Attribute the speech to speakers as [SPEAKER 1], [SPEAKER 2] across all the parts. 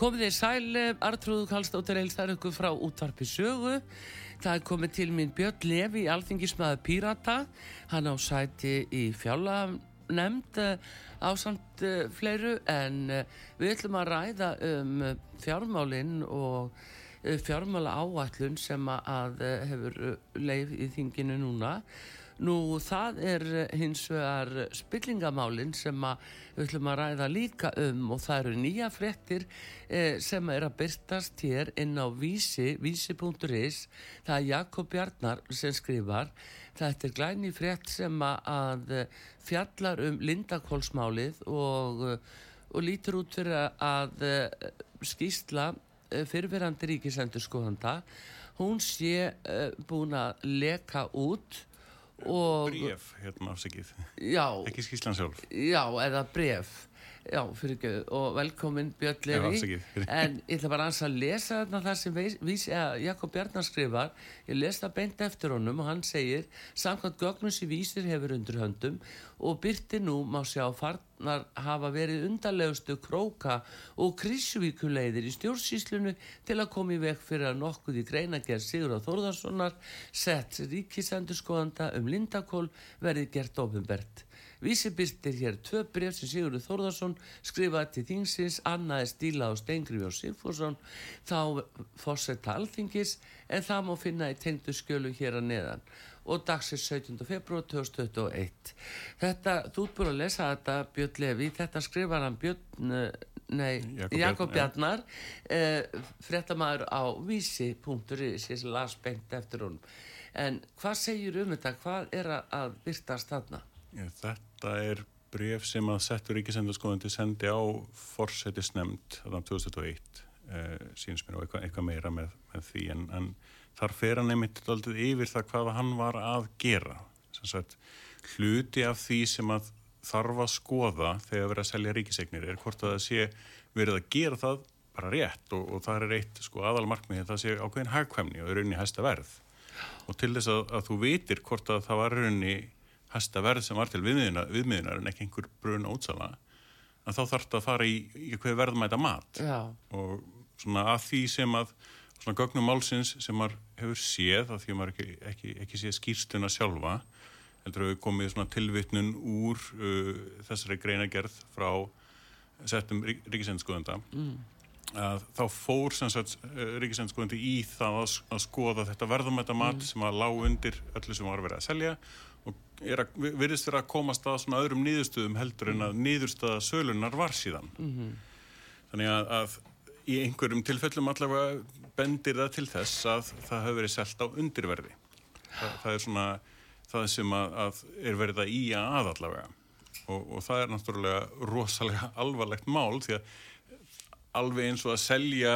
[SPEAKER 1] Komið þið sæl, Artrúðu Kallstóttir Eilstar ykkur frá útvarpi sögu. Það er komið til mín Björn Levi, alþingismæður Pírata. Hann á sæti í fjálanemnd á samt uh, fleiru en uh, við ætlum að ræða um fjármálinn og fjármála áætlun sem að hefur leið í þinginu núna. Nú það er hins vegar spillingamálinn sem við ætlum að ræða líka um og það eru nýja frettir eh, sem er að byrstast hér inn á vísi, vísi.is, það er Jakob Bjarnar sem skrifar, þetta er glæni frett sem að fjallar um Lindakólsmálið og, og lítur út fyrir að skýsla fyrirverandi ríkisendur skoðanda, hún sé búin að leka út
[SPEAKER 2] Bríf, hérna afsakið.
[SPEAKER 1] Já.
[SPEAKER 2] Ekki skíslan sjálf.
[SPEAKER 1] Já, eða bref. Já, fyrir ekki. Og velkomin Björn Levi. En ég ætla bara að lesa þarna það sem ja, Jakob Bjarnar skrifar. Ég les það beint eftir honum og hann segir Samkvæmt gögnum sem vísir hefur undir höndum og byrti nú má sjá farnar hafa verið undarlegustu króka og krisvíkuleiðir í stjórnsýslunu til að koma í vekk fyrir að nokkuð í greinagerð Sigur á Þórðarssonar sett ríkisendurskoðanda um Lindakól verið gert ofinbert. Vísi byrstir hér tvö bref sem Sigurður Þórðarsson skrifaði til þingsins, annaði stíla á Stengrifi og Sigfússon, þá fórsetta alþingis en það má finna í tengdu skjölu hér að neðan og dagsir 17. februar 2021. Þetta, þú ert búin að lesa þetta Björn Levi, þetta skrifar hann Björn, nei,
[SPEAKER 2] Jakob,
[SPEAKER 1] Jakob Bjarnar, eh, fréttamaður á vísi.is, ég las beint eftir honum. En hvað segir um þetta, hvað er að byrtast þarna?
[SPEAKER 2] Þetta er bref sem að settur ríkisendurskoðandi sendi á forsetisnemnd þannig 2001 eh, síns mér og eitthvað, eitthvað meira með, með því en, en þar fer hann einmitt alltaf yfir það hvað hann var að gera. Sagt, hluti af því sem að þarf að skoða þegar verið að selja ríkisegnir er hvort að það sé verið að gera það bara rétt og, og það er eitt sko, aðalmarkmið það sé ákveðin hagkvæmni og er unni hæsta verð. Og til þess að, að þú vitir hvort að það var unni hæsta verð sem var til viðmiðunar en ekki einhver brun ótsala að þá þarf þetta að fara í, í hvað verðmæta mat
[SPEAKER 1] Já.
[SPEAKER 2] og svona að því sem að svona gögnum málsins sem maður hefur séð að því að maður ekki, ekki, ekki séð skýrstuna sjálfa heldur að við komið svona tilvittnun úr uh, þessari greinagerð frá settum ríkisendskoðenda mm. að þá fór uh, ríkisendskoðandi í það að, að skoða þetta verðmæta mat mm. sem að lág undir öllu sem var verið að selja og að, virðist vera að komast að svona öðrum nýðustöðum heldur en að nýðustöða sölunar var síðan.
[SPEAKER 1] Mm -hmm.
[SPEAKER 2] þannig að, að í einhverjum tilfellum allavega bendir það til þess að það hefur verið selgt á undirverði. Þa, það er svona það sem að, að er verið að í að allavega. Og, og það er náttúrulega rosalega alvarlegt mál því að alveg eins og að selja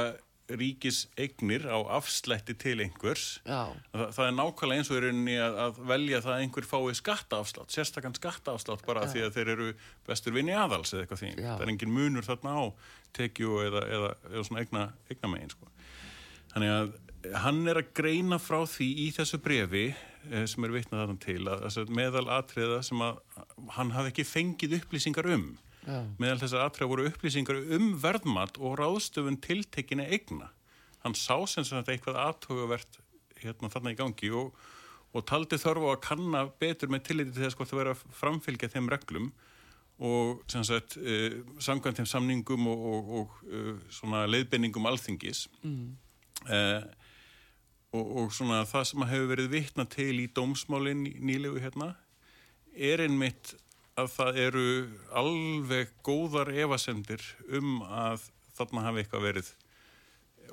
[SPEAKER 2] ríkis eignir á afslætti til einhvers. Það, það er nákvæmlega eins og er rauninni að, að velja það að einhver fái skattaafslátt sérstakant skattaafslátt bara því að þeir eru bestur vinni aðals eða eitthvað því. Já. það er engin munur þarna á tekju eða, eða, eða svona eigna, eigna megin sko. þannig að hann er að greina frá því í þessu brefi eh, sem er vitnað þarna til að, að meðal atriða sem að hann hafi ekki fengið upplýsingar um Meðal þessar aðtræða voru upplýsingar um verðmat og ráðstöfun tiltekinni eigna. Hann sá sem þetta eitthvað aðtogavert hérna þarna í gangi og, og taldi þörfu að kanna betur með tilliti til þess hvort það verið að framfylgja þeim reglum og sem sagt uh, samkvæmt þeim samningum og, og, og uh, svona leiðbenningum alþingis mm. uh, og svona það sem hefur verið vittna til í dómsmálinn nýlegu hérna er einmitt að það eru alveg góðar evasendir um að þarna hafi eitthvað verið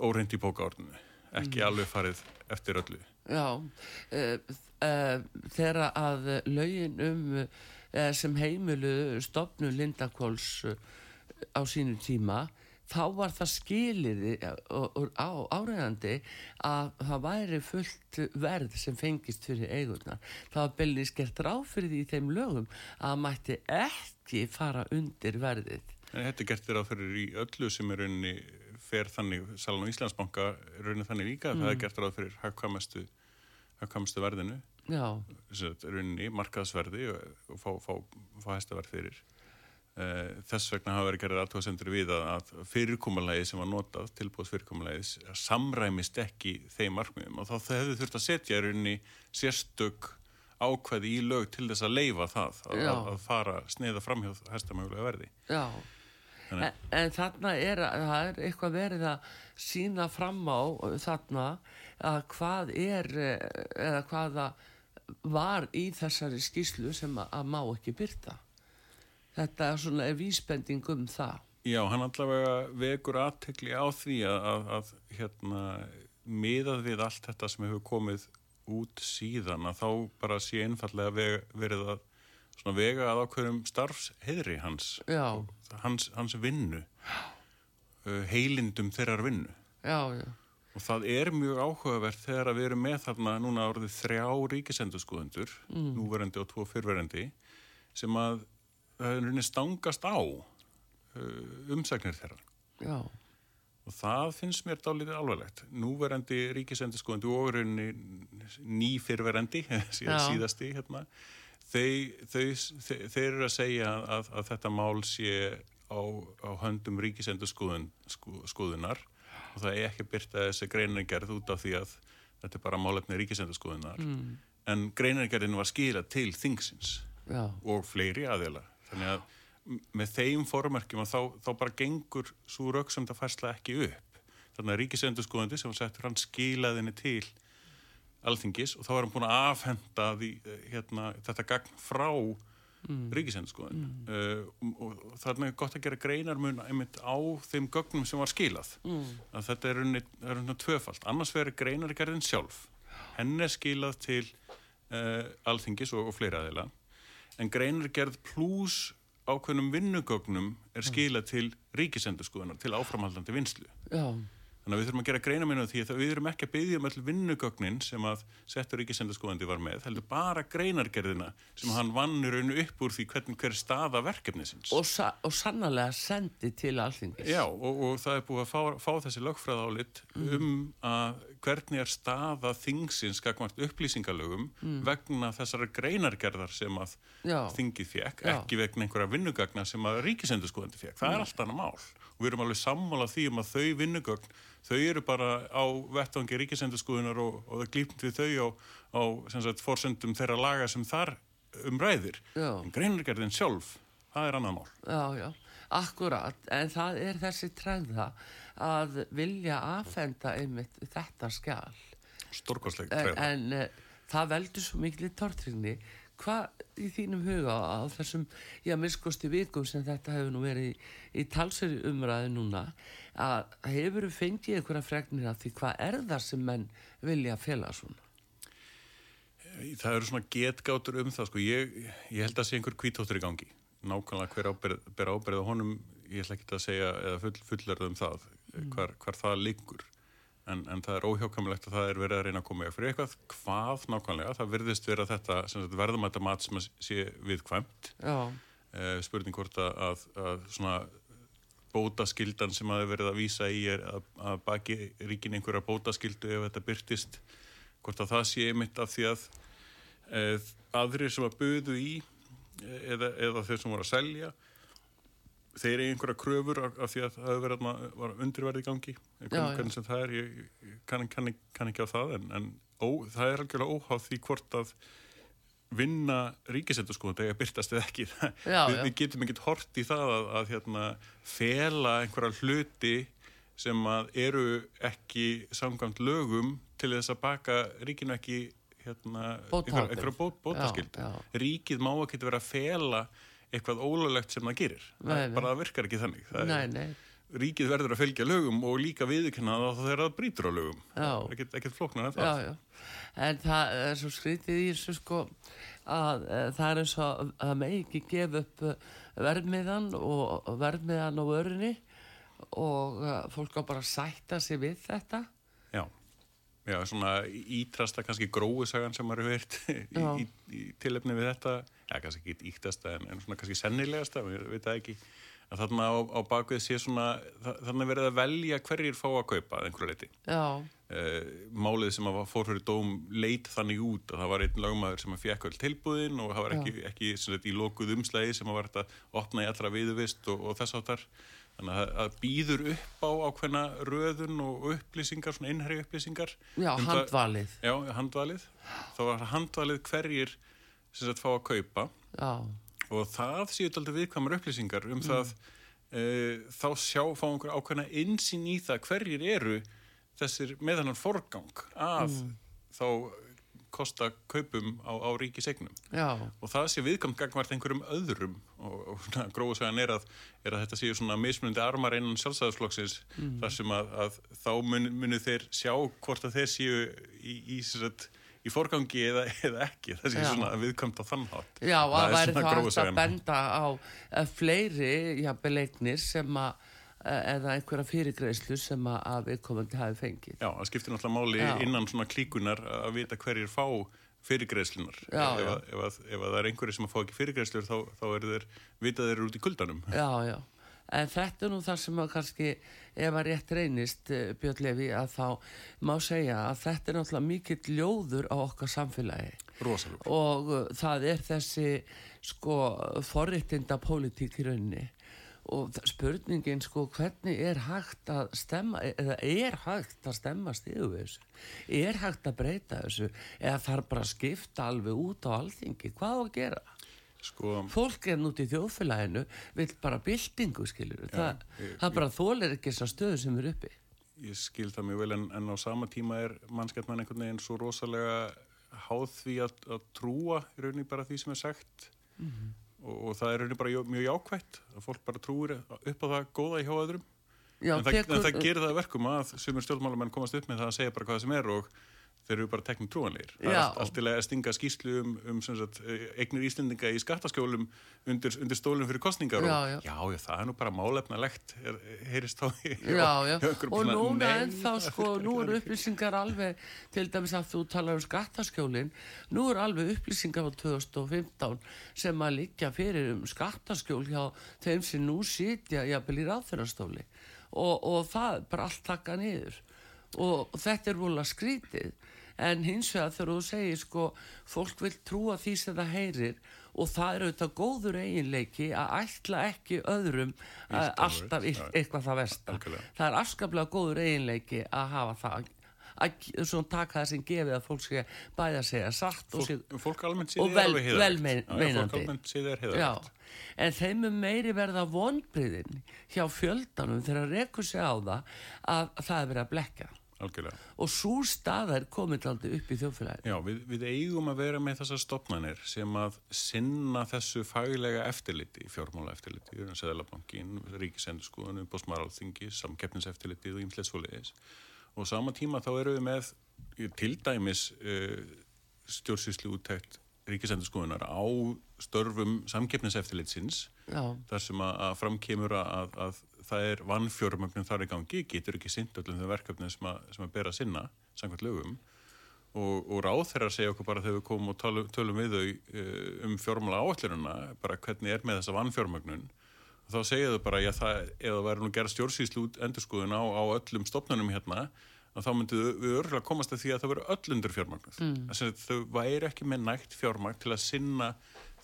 [SPEAKER 2] óreint í bókaordinu. ekki alveg farið eftir öllu.
[SPEAKER 1] Já, uh, uh, þegar að lögin um uh, sem heimilu stopnu Lindakóls á sínu tíma þá var það skiliði á áræðandi að það væri fullt verð sem fengist fyrir eigurnar. Það var bellið skert ráð fyrir því í þeim lögum að mætti ekki fara undir verðið.
[SPEAKER 2] Þetta gertir ráð fyrir í öllu sem er rauninni fer þannig, Salan og Íslandsbanka rauninni þannig líka, mm. það er mm. gert ráð fyrir hagkvæmastu, hagkvæmastu verðinu. Rauninni, markaðsverði og, og fá, fá, fá hæstaverð fyrir. Eh, þess vegna hafa verið gerðið aðtóðsendur við að fyrirkomulegið sem var notað, tilbúðsfyrirkomulegið, samræmist ekki þeim markmiðum. Og þá þau hefðu þurft að setja í rauninni sérstök ákveði í lög til þess að leifa það, að, að, að fara sneiða framhjóð hæstamögulega verði.
[SPEAKER 1] Já, en, en þarna er, er eitthvað verið að sína fram á þarna að hvað er, eða hvaða var í þessari skíslu sem að, að má ekki byrta þetta er svona vísbending um það.
[SPEAKER 2] Já, hann allavega vekur aðtekli á því að, að, að hérna, miðað við allt þetta sem hefur komið út síðan að þá bara sé einfallega veg, verið að vega að ákveðum starfsheðri hans, hans, hans vinnu, uh, heilindum þeirrar vinnu.
[SPEAKER 1] Já, já.
[SPEAKER 2] Og það er mjög áhugavert þegar við erum með þarna núna árið þrjá ríkisendurskoðundur, mm. núverandi og tvo fyrverandi, sem að er rauninni stangast á uh, umsagnir þeirra.
[SPEAKER 1] Já.
[SPEAKER 2] Og það finnst mér dálítið alvarlegt. Núverandi ríkisendurskoðandi og rauninni nýfyrverandi, síðasti, hérna, þeir, þeir, þeir eru að segja að, að þetta mál sé á, á höndum ríkisendurskoðunar og það er ekki byrta þessi greinargerð út af því að þetta er bara málefni ríkisendurskoðunar. Mm. En greinargerðin var skila til þingsins
[SPEAKER 1] Já.
[SPEAKER 2] og fleiri aðeila þannig að með þeim formerkjum þá, þá bara gengur svo rauksamt að færsla ekki upp þannig að ríkisendurskóðandi sem settur hann skilaðinni til alþingis og þá er hann búin að afhenda því, hérna, þetta gagn frá mm. ríkisendurskóðan mm. uh, og, og það er gott að gera greinarmun einmitt á þeim gögnum sem var skilað mm. að þetta er unni tvöfalt, annars verður greinargerðin sjálf henn er skilað til uh, alþingis og, og fleira aðeila en greinargerð pluss ákveðnum vinnugögnum er skila til ríkisendurskóðunar, til áframhaldandi vinslu.
[SPEAKER 1] Já.
[SPEAKER 2] Þannig að við þurfum að gera greina minna því að við erum ekki að byggja um öll vinnugögnin sem að settur ríkisendaskoðandi var með, heldur bara greinargerðina sem hann vannur raun upp úr því hvern, hver staða verkefnisins.
[SPEAKER 1] Og, sa og sannlega sendi til alþingis.
[SPEAKER 2] Já, og, og það er búið að fá, fá þessi lögfræðálit mm. um að hvernig er staða þingsins skakmart upplýsingalögum mm. vegna þessara greinargerðar sem að Já. þingið fekk, Já. ekki vegna einhverja vinnugagna sem að ríkisendaskoðandi fekk. Það mm. er allt annað mál og við erum alveg sammálað því um að þau vinnugögn, þau eru bara á vettvangi ríkisendurskúðunar og, og það glýpt við þau á, á sagt, forsendum þeirra laga sem þar umræðir. En greinargerðin sjálf, það er annan mál.
[SPEAKER 1] Já, já, akkurat, en það er þessi trefða að vilja aðfenda einmitt þetta skjál.
[SPEAKER 2] Storkosleik trefða.
[SPEAKER 1] En, en uh, það veldur svo miklu tortrinni hvað í þínum huga á þessum, já, miskosti vikum sem þetta hefur nú verið í, í talsöru umræðu núna að hefur þú fengið einhverja fregnir af því hvað er það sem menn vilja fela svona?
[SPEAKER 2] Það eru svona getgátur um það, sko, ég, ég held að sé einhver kvítóttur í gangi, nákvæmlega hver ábyrð, ber ábyrð á honum, ég ætla ekki að segja eða full, fullerða um það, mm. hvar, hvar það liggur en, en það er óhjákamilegt að það er verið að reyna að koma í fyrir eitthvað. Hvað nákvæmlega, það verðist vera þetta verðumætta mat sem sé viðkvæmt.
[SPEAKER 1] Eh,
[SPEAKER 2] spurning hvort að, að, að svona bótaskildan sem að verið að vísa í er að, að baki ríkin einhverja bótaskildu ef þetta byrtist hvort að það sé einmitt af því að eð, aðrir sem að buðu í eða, eða þeir sem voru að selja þeir eru einhverja kröfur af, því að það hefur verið undirverði gangi hvernig sem það er ég, kann, kann, kann ekki á það en, en ó, það er algjörlega óháð því hvort að vinna ríkisendur sko þegar byrtast eða ekki.
[SPEAKER 1] Já,
[SPEAKER 2] við, við getum ekkert hort í það að, að hérna, fela einhverja hluti sem að eru ekki samkvæmt lögum til þess að baka ríkinu ekki hérna, einhverja bót, bótaskild ríkið má ekki vera að fela eitthvað ólulegt sem það gerir
[SPEAKER 1] nei,
[SPEAKER 2] það bara virkar ekki þannig
[SPEAKER 1] nei, nei.
[SPEAKER 2] ríkið verður að fylgja lögum og líka viðurkenna það þegar það brýtur á lögum.
[SPEAKER 1] Já.
[SPEAKER 2] Ekkert, flóknar en
[SPEAKER 1] Já,
[SPEAKER 2] það.
[SPEAKER 1] já. En það er svo skrítið í þessu sko að e, það er eins og að með ekki gefa upp eh, verðmiðan og verðmiðan á vörunni og e, fólk á bara að sætta sig við þetta.
[SPEAKER 2] Já. Já, svona ítrasta kannski gróusagan sem maður hefur heyrt í,
[SPEAKER 1] Já.
[SPEAKER 2] í, í tilefni við þetta. Já, kannski ekki íktasta en, en svona kannski sennilegasta, við veit það ekki. En þarna á, á bakvið sé svona, þa- þarna er verið að velja hverjir fá að kaupa að einhverju leiti. Uh, málið sem að fór fyrir dóm leit þannig út að það var einn lögmaður sem að fekk öll tilbúðin og það var ekki, ekki sagt, í lokuð umslægi sem að var þetta opna í allra viðuvist og, og þess áttar þannig að það býður upp á ákveðna röðun og upplýsingar, svona innherri upplýsingar
[SPEAKER 1] já,
[SPEAKER 2] Um það-
[SPEAKER 1] handvalið.
[SPEAKER 2] Já, handvalið þá var handvalið hverjir sem sagt fá að kaupa.
[SPEAKER 1] Já,
[SPEAKER 2] og það séu aldrei viðkvæmur upplýsingar um það e, þá sjá, fá einhver ákveðna insýn í það hverjir eru þessir með hennar forgang að þá kosta kaupum á, á ríkisegnum
[SPEAKER 1] já,
[SPEAKER 2] og það sé viðkvæmt gangvart einhverjum öðrum. Og, og svona gróðsagan er að, er að þetta séu svona mismunandi armar innan sjálfsæðarflokksins þar sem að, að þá mun, munu þeir sjá hvort að þeir séu í, í, í, í forgangi eða, eða ekki það sé
[SPEAKER 1] Já.
[SPEAKER 2] svona viðkvæmt á þann hátt
[SPEAKER 1] já, að
[SPEAKER 2] Það er
[SPEAKER 1] væri þá hægt að benda á uh, fleiri, já, belegnir sem að, uh, eða einhverja fyrirgreislu sem að, að viðkomandi hafi fengið.
[SPEAKER 2] Já, það skiptir náttúrulega máli
[SPEAKER 1] Já.
[SPEAKER 2] innan svona klíkunar að vita hverjir fá fyrirgreðslunar.
[SPEAKER 1] Já,
[SPEAKER 2] ef, að- Ef, að, ef að það er einhverjir sem að fá ekki fyrirgreðslur þá, þá eru þeir, vita þeir út í kuldanum.
[SPEAKER 1] Já, já. En þetta er nú það sem að kannski, ef að rétt reynist, eh, Björn Levi, að þá má segja að þetta er náttúrulega mikill ljóður á okkar samfélagi.
[SPEAKER 2] Rosalega.
[SPEAKER 1] Og uh, það er þessi, sko, forréttinda pólitík í rauninni. Og spurningin, sko, hvernig er hægt að stemma, eða er hægt að stemma stíðu við þessu? Er hægt að breyta þessu? Eða þarf bara að skipta alveg út á alþingi? Hvað á að gera?
[SPEAKER 2] Sko,
[SPEAKER 1] fólk er núti í þjóðfélaginu vill bara byltingu skilur það,
[SPEAKER 2] ég-
[SPEAKER 1] það bara þólir ekki þessar stöðu sem er uppi.
[SPEAKER 2] Ég skil það mjög vel en, en á sama tíma er mannskjarnan einhvern veginn svo rosalega háð því að, að trúa í rauninni bara því sem er sagt. Og, og það er í rauninni bara jó- mjög jákvætt að fólk bara trúir upp á það góða hjá öðrum.
[SPEAKER 1] Já,
[SPEAKER 2] en, það,
[SPEAKER 1] tekur-
[SPEAKER 2] en það gerir það að verkum að sumir stjórnmálamenn komast upp með það að segja bara hvað sem er og þeir eru bara teknum trúanleir. Það er allt, til að stinga skýslu um, um sagt, eh, eignir Íslendinga í skattaskjólum undir, undir stólum fyrir kostningar
[SPEAKER 1] Já, já.
[SPEAKER 2] já, já, það er nú bara málefnalegt, heyrist þá í-
[SPEAKER 1] og núna ennþá sko, nú eru upplýsingar alveg, til dæmis að þú talar um skattaskjólin, nú eru alveg upplýsingar á 2015 sem að liggja fyrir um skattaskjól hjá þeim sem nú sitja jafnvel í ráþurastóli og, og það bara allt taka niður. Og, þetta er volið skrítið en hins vegar þegar þú segir sko fólk vil trúa því sem það heyrir og það er auðvitað góður eiginleiki að ætla ekki öðrum uh,
[SPEAKER 2] alveg,
[SPEAKER 1] alltaf eitthvað það
[SPEAKER 2] Algjörlega.
[SPEAKER 1] það er afskaplega góður eiginleiki að hafa það að svona taka það sem gefið að fólk sé bæði að segja satt og,
[SPEAKER 2] fólk, fólk
[SPEAKER 1] og vel-
[SPEAKER 2] alveg heiðalegt.
[SPEAKER 1] vel mein-
[SPEAKER 2] Já, já,
[SPEAKER 1] meinandi.
[SPEAKER 2] Fólk almennt séð
[SPEAKER 1] já,
[SPEAKER 2] heiðalegt.
[SPEAKER 1] en þeim er meiri verða vonbriðin hjá fjöldanum þegar rekur sig á það að, að það er verið að blekja
[SPEAKER 2] Algjörlega.
[SPEAKER 1] og svo staða er komið aldrei upp í þjóðfélaginu
[SPEAKER 2] Já, við, við eigum að vera með þessar stopnarnir sem að sinna þessu faglega eftirliti, fjármála eftirliti, Seðalabankin, Ríkisendurskóðun, Bósmaralþingi, samkeppniseftirliti og ýmslega svoleiðis. Og sama tíma þá erum við með eh, til dæmis uh, stjórnsýslu úttækt Ríkisendurskóðunar á störfum samkeppniseftirlitsins
[SPEAKER 1] já,
[SPEAKER 2] þar sem að, að framkemur að, að það er vannfjármögnum þar í gangi, getur ekki sint öllum þau verkefnum sem að, sem að bera sinna, samkvæmt lögum og, og ráð þeirra að segja okkur bara þegar við komum og tölum, tölum við þau uh, um fjármála áallurina, bara hvernig er með þessa vannfjármögnun og þá segja þau bara, já það, ef það væri nú gerð stjórnsýslu út endurskoðun á, á öllum stopnunum hérna, þá myndu við örgulega komast að því að það veru öll undir fjármagnuð. Mm. Þau væri ekki með nægt fjármagn til að sinna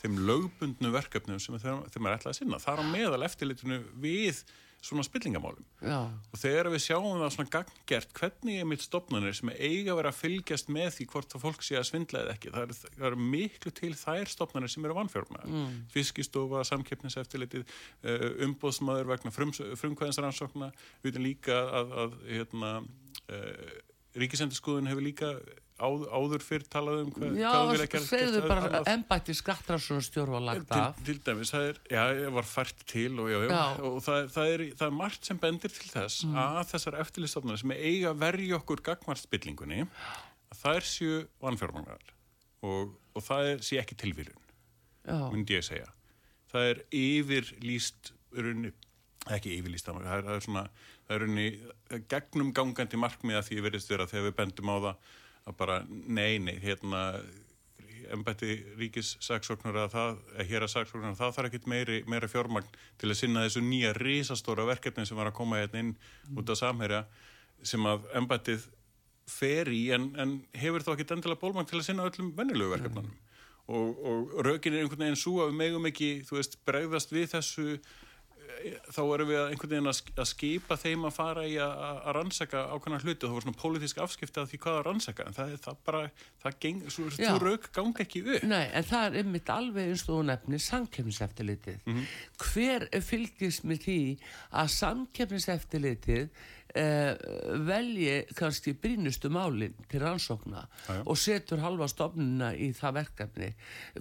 [SPEAKER 2] þeim lögbundnu verkefnum sem þeim er ætlað að sinna. Það er á meðal eftirlitinu við svona spillingamálum.
[SPEAKER 1] já,
[SPEAKER 2] Og þegar við sjáum það svona ganggert, hvernig er mitt stopnarnir sem eiga að vera að fylgjast með því hvort það fólk sé að svindla eða ekki. Það er, það er miklu til þær stopnarnir sem eru vannfjármæðar. Mm. Fiskistofa, samkeppniseftirlitið, uh, umbóðsmaður vegna frum, frumkvæðinsrannsókna. Við veitum líka að, að hérna, uh, Ríkisendurskóðun hefur líka áð, áður fyrr talað um hvað,
[SPEAKER 1] Já,
[SPEAKER 2] hvað þú vilja gera
[SPEAKER 1] segðu bara
[SPEAKER 2] annað?
[SPEAKER 1] embætti skattrássunarstjór var lagt
[SPEAKER 2] til,
[SPEAKER 1] af.
[SPEAKER 2] til dæmis, það er, já, var fært til og, já, já, og það, það, er, það er margt sem bendir til þess
[SPEAKER 1] Mm.
[SPEAKER 2] að þessar eftirlistofnarnir sem eiga að verja okkur gagmartspillingunni að það er séu vannfjármagnar og, og það er sé ekki tilvílun myndi ég segja. Það er yfirlýst runni, ekki yfirlýst, það er, það er svona, það er runni gegnum gangandi markmiða því verðist vera þegar við bendum á það að bara nei, nei, hérna embætti ríkis saksóknur að það, að hér að saksóknur að það þarf ekkit meiri, meira fjármagn til að sinna þessu nýja risastóra verkefni sem var að koma hérna inn út af samherja sem að embættið fer í en, en hefur þá ekki endilega bólmagn til að sinna öllum vennilegu verkefnanum og, og rökin er einhvern veginn svo að við megum ekki, þú veist, bregðast við þessu eh, þá erum við einhvern veginn að sk- að skipa þeim að fara í að, rannsaka ákveðna hluti og það var svona pólitísk afskipti af því hvað að rannsaka en það það bara, það geng, svo, þú rök ganga ekki upp
[SPEAKER 1] Nei, en það er einmitt alveg eins og nefnir samkeppniseftirlitið.
[SPEAKER 2] Mhm.
[SPEAKER 1] Hver fylgist með því að samkeppniseftirlitið uh, velji kannski brínustu málinn til rannsókna
[SPEAKER 2] já.
[SPEAKER 1] og setur halva stofnuna í það verkefni?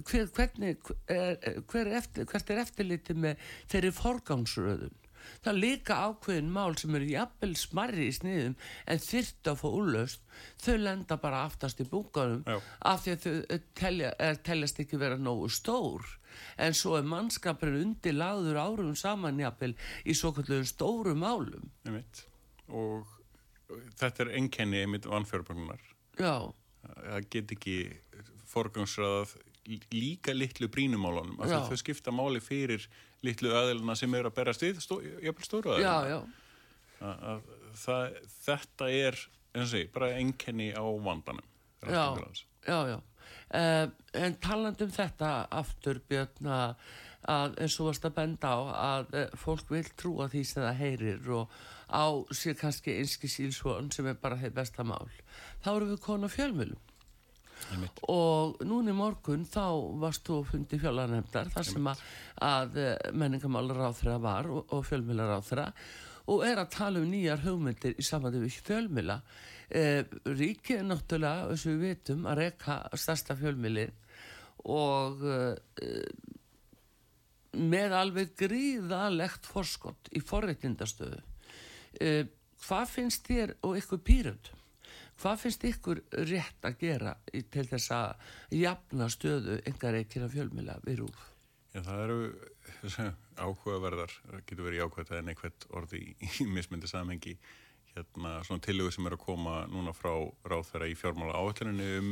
[SPEAKER 1] Hver, hvernig, er, hver er eftir, hvert er eftirlitið með þeirri forgangsröðun? Það er líka ákveðin mál sem eru jafnvel smarri í sniðum en þyrft að fá úrlaust, þau lenda bara aftast í bunkanum
[SPEAKER 2] Já.
[SPEAKER 1] af því að þau eh, telja, er, teljast ekki vera nógu stór en svo er mannskapurinn undir lagður árum saman jafnvel í svo kallum stóru málum
[SPEAKER 2] einmitt. Og þetta er einkenni einmitt vannfjármagnar
[SPEAKER 1] já,
[SPEAKER 2] það get ekki forgangsraðað líka litlu brínumálunum þau skipta máli fyrir litlu aðeilina sem eru að berast við stó, jafnvel stóru
[SPEAKER 1] já,
[SPEAKER 2] aðeilina
[SPEAKER 1] já.
[SPEAKER 2] Að, að það, þetta er og segi, bara einkenni á vandanum
[SPEAKER 1] já, já, já. Uh, en talandi um þetta aftur Björn að, eins og varst að benda á að uh, fólk vil trúa því sem það heyrir og á sér kannski einski sílsvon sem er bara þeir besta mál. Þá erum við konu fjölmjölum
[SPEAKER 2] Einmitt.
[SPEAKER 1] og núna í morgun þá varst þú fundi fjöllarnemdar þar sem að, að menningamálar ráþra var og, og fjölmjölar ráþra og er að tala um nýjar hugmyndir í samvæðu við fjölmjöla eh, ríkið er náttúrulega eins og við vitum að reka stærsta fjölmjölin og eh, með alveg gríðalegt forskott í forréttindastöðu eh, hvað finnst þér og ykkur pýrönd hvað finnst ykkur rétt að gera til þess að jafna stöðu engar ekkir af fjölmjöla við rúf
[SPEAKER 2] Já, það eru áhugaverðar, það getur verið jákvæmt að neikvæmt orði í, í mismyndi samhengi. Hérna svona tillögur sem er að koma núna frá ráðferða í fjármála áhættuninu um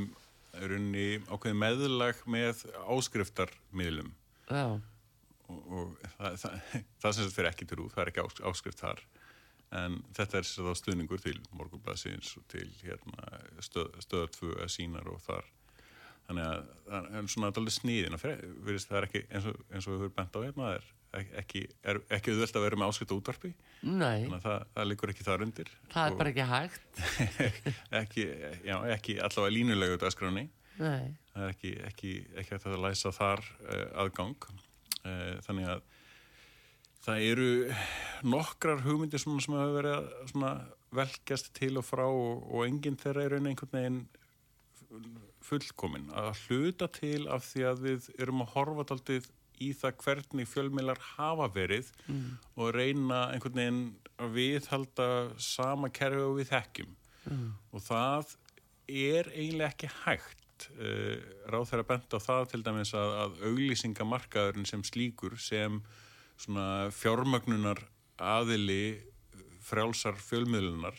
[SPEAKER 2] runni ákveði meðlag með áskriftarmiðlum. Og, og það, það, það sem þetta fyrir ekki til út, það er ekki ás, áskrift þar en þetta er sér þá stuðningur til morgunblæsins og til hérna, stöð, stöðatfu sínar og þar. Þannig að það er svona alveg sniðin það er ekki eins og, eins og við höfum bent á hérna það er ekki, er ekki auðvelt að vera með áskrift útvarpi.
[SPEAKER 1] Nei,
[SPEAKER 2] þannig að það, það liggur ekki þar undir.
[SPEAKER 1] Það er bara ekki hægt.
[SPEAKER 2] Ekki, já, ekki allavega línulegu dagskráni.
[SPEAKER 1] Nei,
[SPEAKER 2] það er ekki, ekki, að læsa þar uh, aðgang. Uh, þannig að það eru nokkrar hugmyndir sem hafa verið að svona velkjast til og frá og, og enginn þeirra er einhvern veginn fullkomin að hluta til af því að við erum að horfa daldið í það hvernig fjölmiðlar hafa verið mm. og reyna einhvern veginn að viðhalda sama kerfi og við þekkjum mm. og það er eiginlega ekki hægt uh, ráð þeirra bent á það til dæmis að, að auglýsingamarkaðurinn sem slíkur sem svona fjármögnunar aðili frjálsar fjölmiðlunar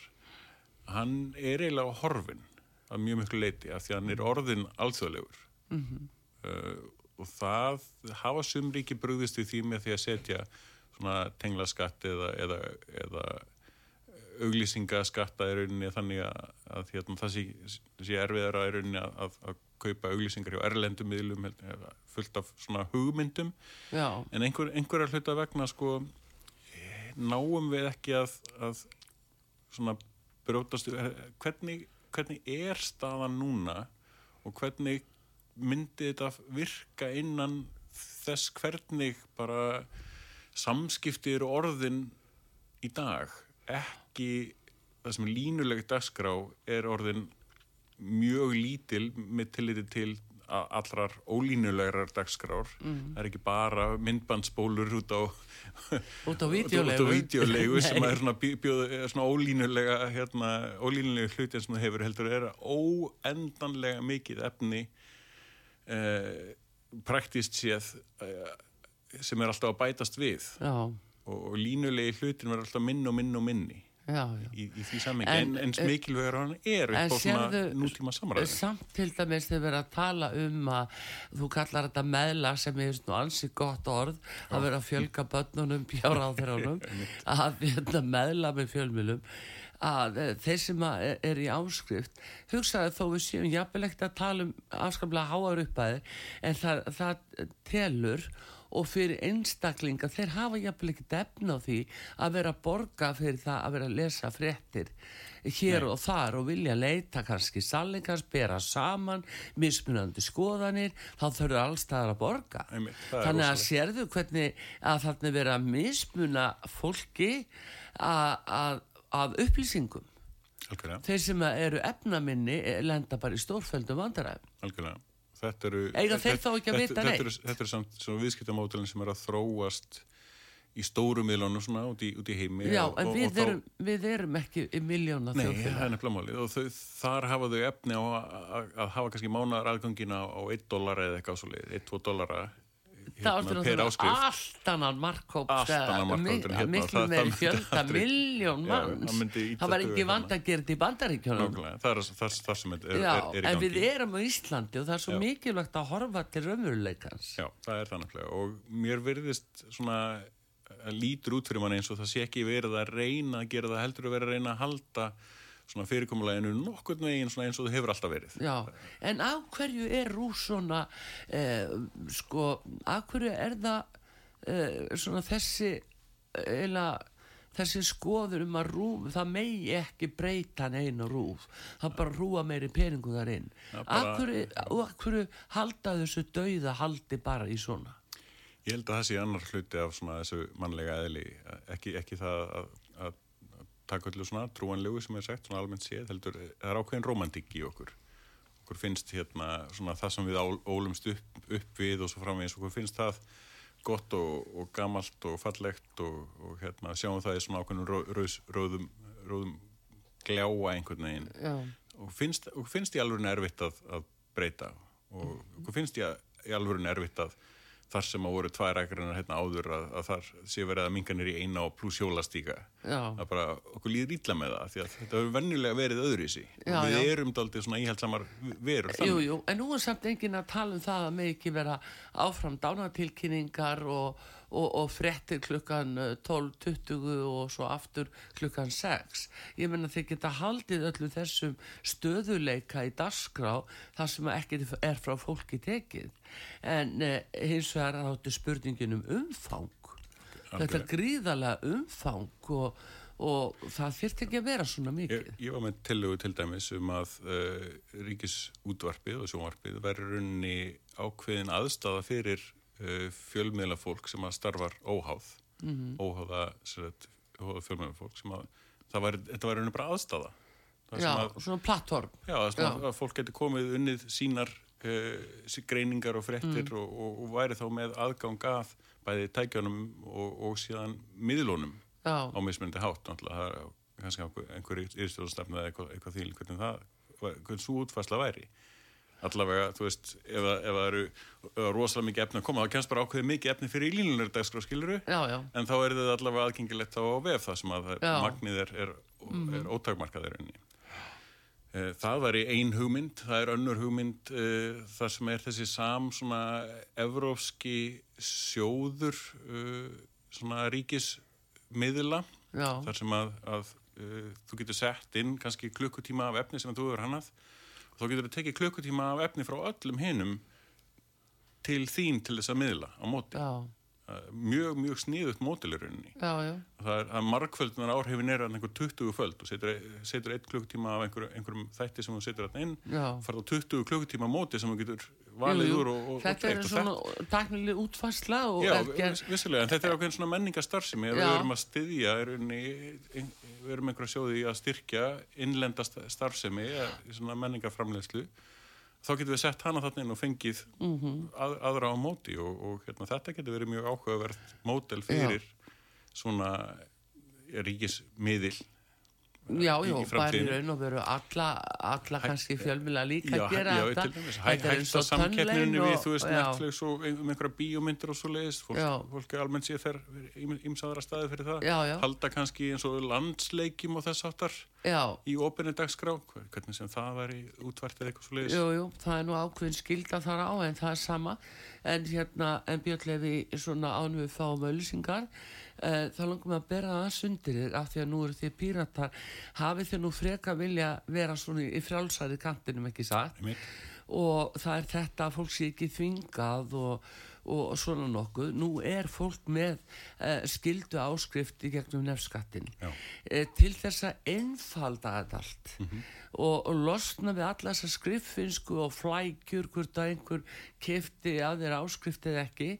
[SPEAKER 2] hann er eiginlega horfin að mjög miklu leiti af því að hann er orðin alþjóðlegur. Mm uh, og það hafa sumríki brúðist við því með því að setja svona tenglaskatt eða, eða, eða auglýsingaskatta í rauninni þannig að, að hérna, það sé, sé erfiðara í rauninni að, að, að kaupa auglýsingar hjá erlendum miðlum fullt af svona hugmyndum.
[SPEAKER 1] Já,
[SPEAKER 2] en einhver, einhverja hluta vegna sko náum við ekki að, að svona brótast hvernig, hvernig er staðan núna og hvernig myndi þetta virka innan þess hvernig bara samskipti eru orðin í dag? Ekki það sem er línulegt dagskrá er orðin mjög lítil með tilliti til allrar ólínulegar dagskrár.
[SPEAKER 1] Mm.
[SPEAKER 2] Það er ekki bara myndbandsbólur út á
[SPEAKER 1] Út á vídeolegu
[SPEAKER 2] sem er svona, er svona ólínulega hérna, ólínulega hluti sem það hefur heldur er óendanlega mikið efni eh, praktist séð eh, sem er alltaf að bætast við. Og, og línulegi hlutin verður alltaf minn og minn og minni
[SPEAKER 1] já, já.
[SPEAKER 2] í, í því sammengi
[SPEAKER 1] En-
[SPEAKER 2] en, en, mikilvægur hann er upp á svona nútíma samræði
[SPEAKER 1] Samt til dæmis þegar verið að tala um að þú kallar þetta meðla sem er nú ansi gott orð að vera að fjölga börnunum bjáráðurunum að hérna, meðla með fjölmjölum að eh, þeir sem að er, í áskrift hugsaði þó við séum jafnvelegt að tala um afskaplega háar uppæði en það, það telur og fyrir einstaklinga. Þeir hafa jafnvel ekki efna á því að vera borga fyrir það að vera að lesa fréttir hér og þar og vilja leita kannski sallingars, bera saman mismunandi skoðanir þá þurfa allstaðar að borga.
[SPEAKER 2] Er
[SPEAKER 1] þannig að sérðu hvernig að þarna vera að mismuna fólki að upplýsingum.
[SPEAKER 2] Algjörlega,
[SPEAKER 1] þeir sem eru efnaminni lenda bara í stórföldum vandaræðum
[SPEAKER 2] Þetta eru,
[SPEAKER 1] Eiga þeir
[SPEAKER 2] þetta-
[SPEAKER 1] þá ekki að
[SPEAKER 2] þetta-
[SPEAKER 1] vita
[SPEAKER 2] þetta
[SPEAKER 1] neitt?
[SPEAKER 2] eru, þetta eru samt svona viðskiptamódelin sem er að þróast í stóru miðlunum svona út í, út í heimi
[SPEAKER 1] Já,
[SPEAKER 2] og,
[SPEAKER 1] en
[SPEAKER 2] og,
[SPEAKER 1] við,
[SPEAKER 2] og þá-
[SPEAKER 1] erum, við erum ekki í miljóna
[SPEAKER 2] Nei, það er nefnilega málið og þau, þar hafa þau efni á að, hafa kannski mánar aðgangina á 1 dólar eða eitthvað svo leið, 1-2 dólara hérna, per áskrift.
[SPEAKER 1] allt annan markkóp
[SPEAKER 2] en hérna.
[SPEAKER 1] miklu meiri fjölda miljón manns.
[SPEAKER 2] það
[SPEAKER 1] var ekki
[SPEAKER 2] hérna.
[SPEAKER 1] vand að gera þetta í bandaríkjónum
[SPEAKER 2] það er það, sem er, í
[SPEAKER 1] en
[SPEAKER 2] gangi.
[SPEAKER 1] við erum á Íslandi og það er svo mikilvægt að horfa til raunveruleikans.
[SPEAKER 2] Já, það er það náttúrulega. Og mér verðist svona að lítur út fyrir mann eins og það sé ekki verið að reyna að gera það heldur að vera að reyna að halda svona fyrirkomuleginu nokkurn veginn svona eins og það hefur alltaf verið.
[SPEAKER 1] Já, en af hverju er rús svona eh, sko, af hverju er það eh, svona þessi eila þessi skoður um að rúf það megi ekki breyta neina rúf það bara rúa meiri peningu þar inn. Og hverju halda þessu dauða haldi bara í svona?
[SPEAKER 2] Ég held að það sé annar hluti af svona þessu mannlega eðli, ekki, ekki það að, að, að taka öllu svona trúanlegu sem er sagt, svona almennt séð, heldur, það er ákveðin romantík í okkur. Okkur finnst hérna svona það sem við ólumst upp, upp við og svo framvegis, okkur finnst það gott og, og gamalt og fallegt og, og hérna sjáum það í svona ákveðin ró, rós, róðum, róðum gljáa einhvern veginn.
[SPEAKER 1] Já,
[SPEAKER 2] og finnst, og finnst í alveg erfitt að, að breyta og okkur finnst í alveg erfitt að þar sem að voru tvær ekkernar hérna áður að, að þar sé verið að minga nýr í eina og pluss hjólastíka
[SPEAKER 1] Já.
[SPEAKER 2] að bara okkur líður ítla með það því að þetta hefur venjulega verið öðru í og við
[SPEAKER 1] já.
[SPEAKER 2] erum daldið svona íhaldsamar verur
[SPEAKER 1] jú,
[SPEAKER 2] þannig
[SPEAKER 1] jú, en nú er samt enginn að tala um það að með ekki vera áfram dánatilkynningar og, og, og fréttir klukkan eh, 12.20 og svo aftur klukkan 6. Ég menna þeir geta haldið öllu þessum stöðuleika í dagskrá þar sem ekki er frá fólki tekið. En eh, hins vegar áttu spurningin um umfang. Þetta er gríðarlega umfang og, og það þyrfti ekki að vera svona mikið.
[SPEAKER 2] Ég, ég var með tillögu til dæmis um að uh, ríkisútvarpið og sjónvarpið verður runni ákveðin aðstafa fyrir fjölmiðla fólk sem að starfar óháð
[SPEAKER 1] Mhm.
[SPEAKER 2] óháða, sagt, óháða fjölmiðla fólk sem að það var, þetta var runni bara aðstafa
[SPEAKER 1] Já,
[SPEAKER 2] að,
[SPEAKER 1] svona plattform.
[SPEAKER 2] já, að, fólk geti komið unnið sínar uh, greiningar og fréttir
[SPEAKER 1] Mm.
[SPEAKER 2] og, og, og væri þá með aðgang að bæði tækjunum og, og síðan miðlunum
[SPEAKER 1] Já.
[SPEAKER 2] á mismunandi hátt náttúrulega, kannski einhver, einhver yfirstjórnstefna eða eitthvað, eitthvað því hvernig það, hvernig svo útfærsla væri allavega, þú veist ef, það- eru er rosalega mikið efni að koma, þá kemst bara ákveðið mikið efni fyrir í línulegur dagskrá skiluru,
[SPEAKER 1] Já, já.
[SPEAKER 2] en þá er það allavega aðgengilegt á vef það sem að
[SPEAKER 1] Já.
[SPEAKER 2] Magnið er, er, er ótakmarkaðir unni Það var í ein hugmynd, það er önnur hugmynd uh, þar sem er þessi sam svona evrópski sjóður uh, svona ríkismiðla. Þar sem að, að uh, þú getur sett inn kannski klukkutíma af efni sem þú hefur hannað þá getur þú tekið klukkutíma af efni frá öllum hinum til þín til þess að miðla á móti.
[SPEAKER 1] Já,
[SPEAKER 2] mjög, mjög sníðut mótilirunni. Það er að margföldunar áhrifin er einhver 20 föld. Og setur, setur 1 klukkutíma af einhver, einhverjum þætti sem þú setur þarna inn,
[SPEAKER 1] já.
[SPEAKER 2] farið á 20 klukkutíma móti sem þú getur valið úr og, og,
[SPEAKER 1] Þetta er svona taknileg útfarsla
[SPEAKER 2] Já,
[SPEAKER 1] er gerð-
[SPEAKER 2] viss- vissulega, en þetta er ákveðin svona menningarstarfsemi. Við erum að styðja, er unni, við erum einhverja sjóði að styrkja innlenda sta- starfsemi eh, menningarframleiðslu þá getum við sett hana þarna inn og fengið
[SPEAKER 1] Mhm.
[SPEAKER 2] að, aðra á móti og, og hérna, þetta getur verið mjög áhugavert mótel fyrir svona ríkismiðil
[SPEAKER 1] Já,
[SPEAKER 2] í-
[SPEAKER 1] já,
[SPEAKER 2] í
[SPEAKER 1] bara í raun og veru alla, alla kannski fjölmila líka
[SPEAKER 2] Já,
[SPEAKER 1] að gera
[SPEAKER 2] já,
[SPEAKER 1] þetta
[SPEAKER 2] hæ,
[SPEAKER 1] Þetta er eins og
[SPEAKER 2] við,
[SPEAKER 1] og-
[SPEAKER 2] þú veist,
[SPEAKER 1] já.
[SPEAKER 2] Netflix og um einhverja bíómyndir og svo leiðist, fólk,
[SPEAKER 1] Já.
[SPEAKER 2] fólk er almennt séð fer ímsaðara staði fyrir það,
[SPEAKER 1] Já, já.
[SPEAKER 2] halda kannski eins og landsleikjum og þess
[SPEAKER 1] Já,
[SPEAKER 2] í opinni dagskrá, hvernig sem það væri útvært eða eitthvað svo leiðist.
[SPEAKER 1] jú, jú, það er nú ákveðin skilda þar á en það er sama en hérna, en Björnlefi svona ánum við fáum öllusingar uh, þá langum við að bera það sundir þig af því að nú eru þið píratar. Hafið þið nú freka vilja vera svona í frjálsæri kantinum ekki satt? Og það er þetta að fólk sé ekki þvingað og, og svona nokkuð. Nú er fólk með uh, skildu áskrift í gegnum nefnskattin uh, til þess að einfalda þetta allt og, og losna við alla þessa skriffinsku og flækjur hvort að einhver kefti að þeirra áskrift eða ekki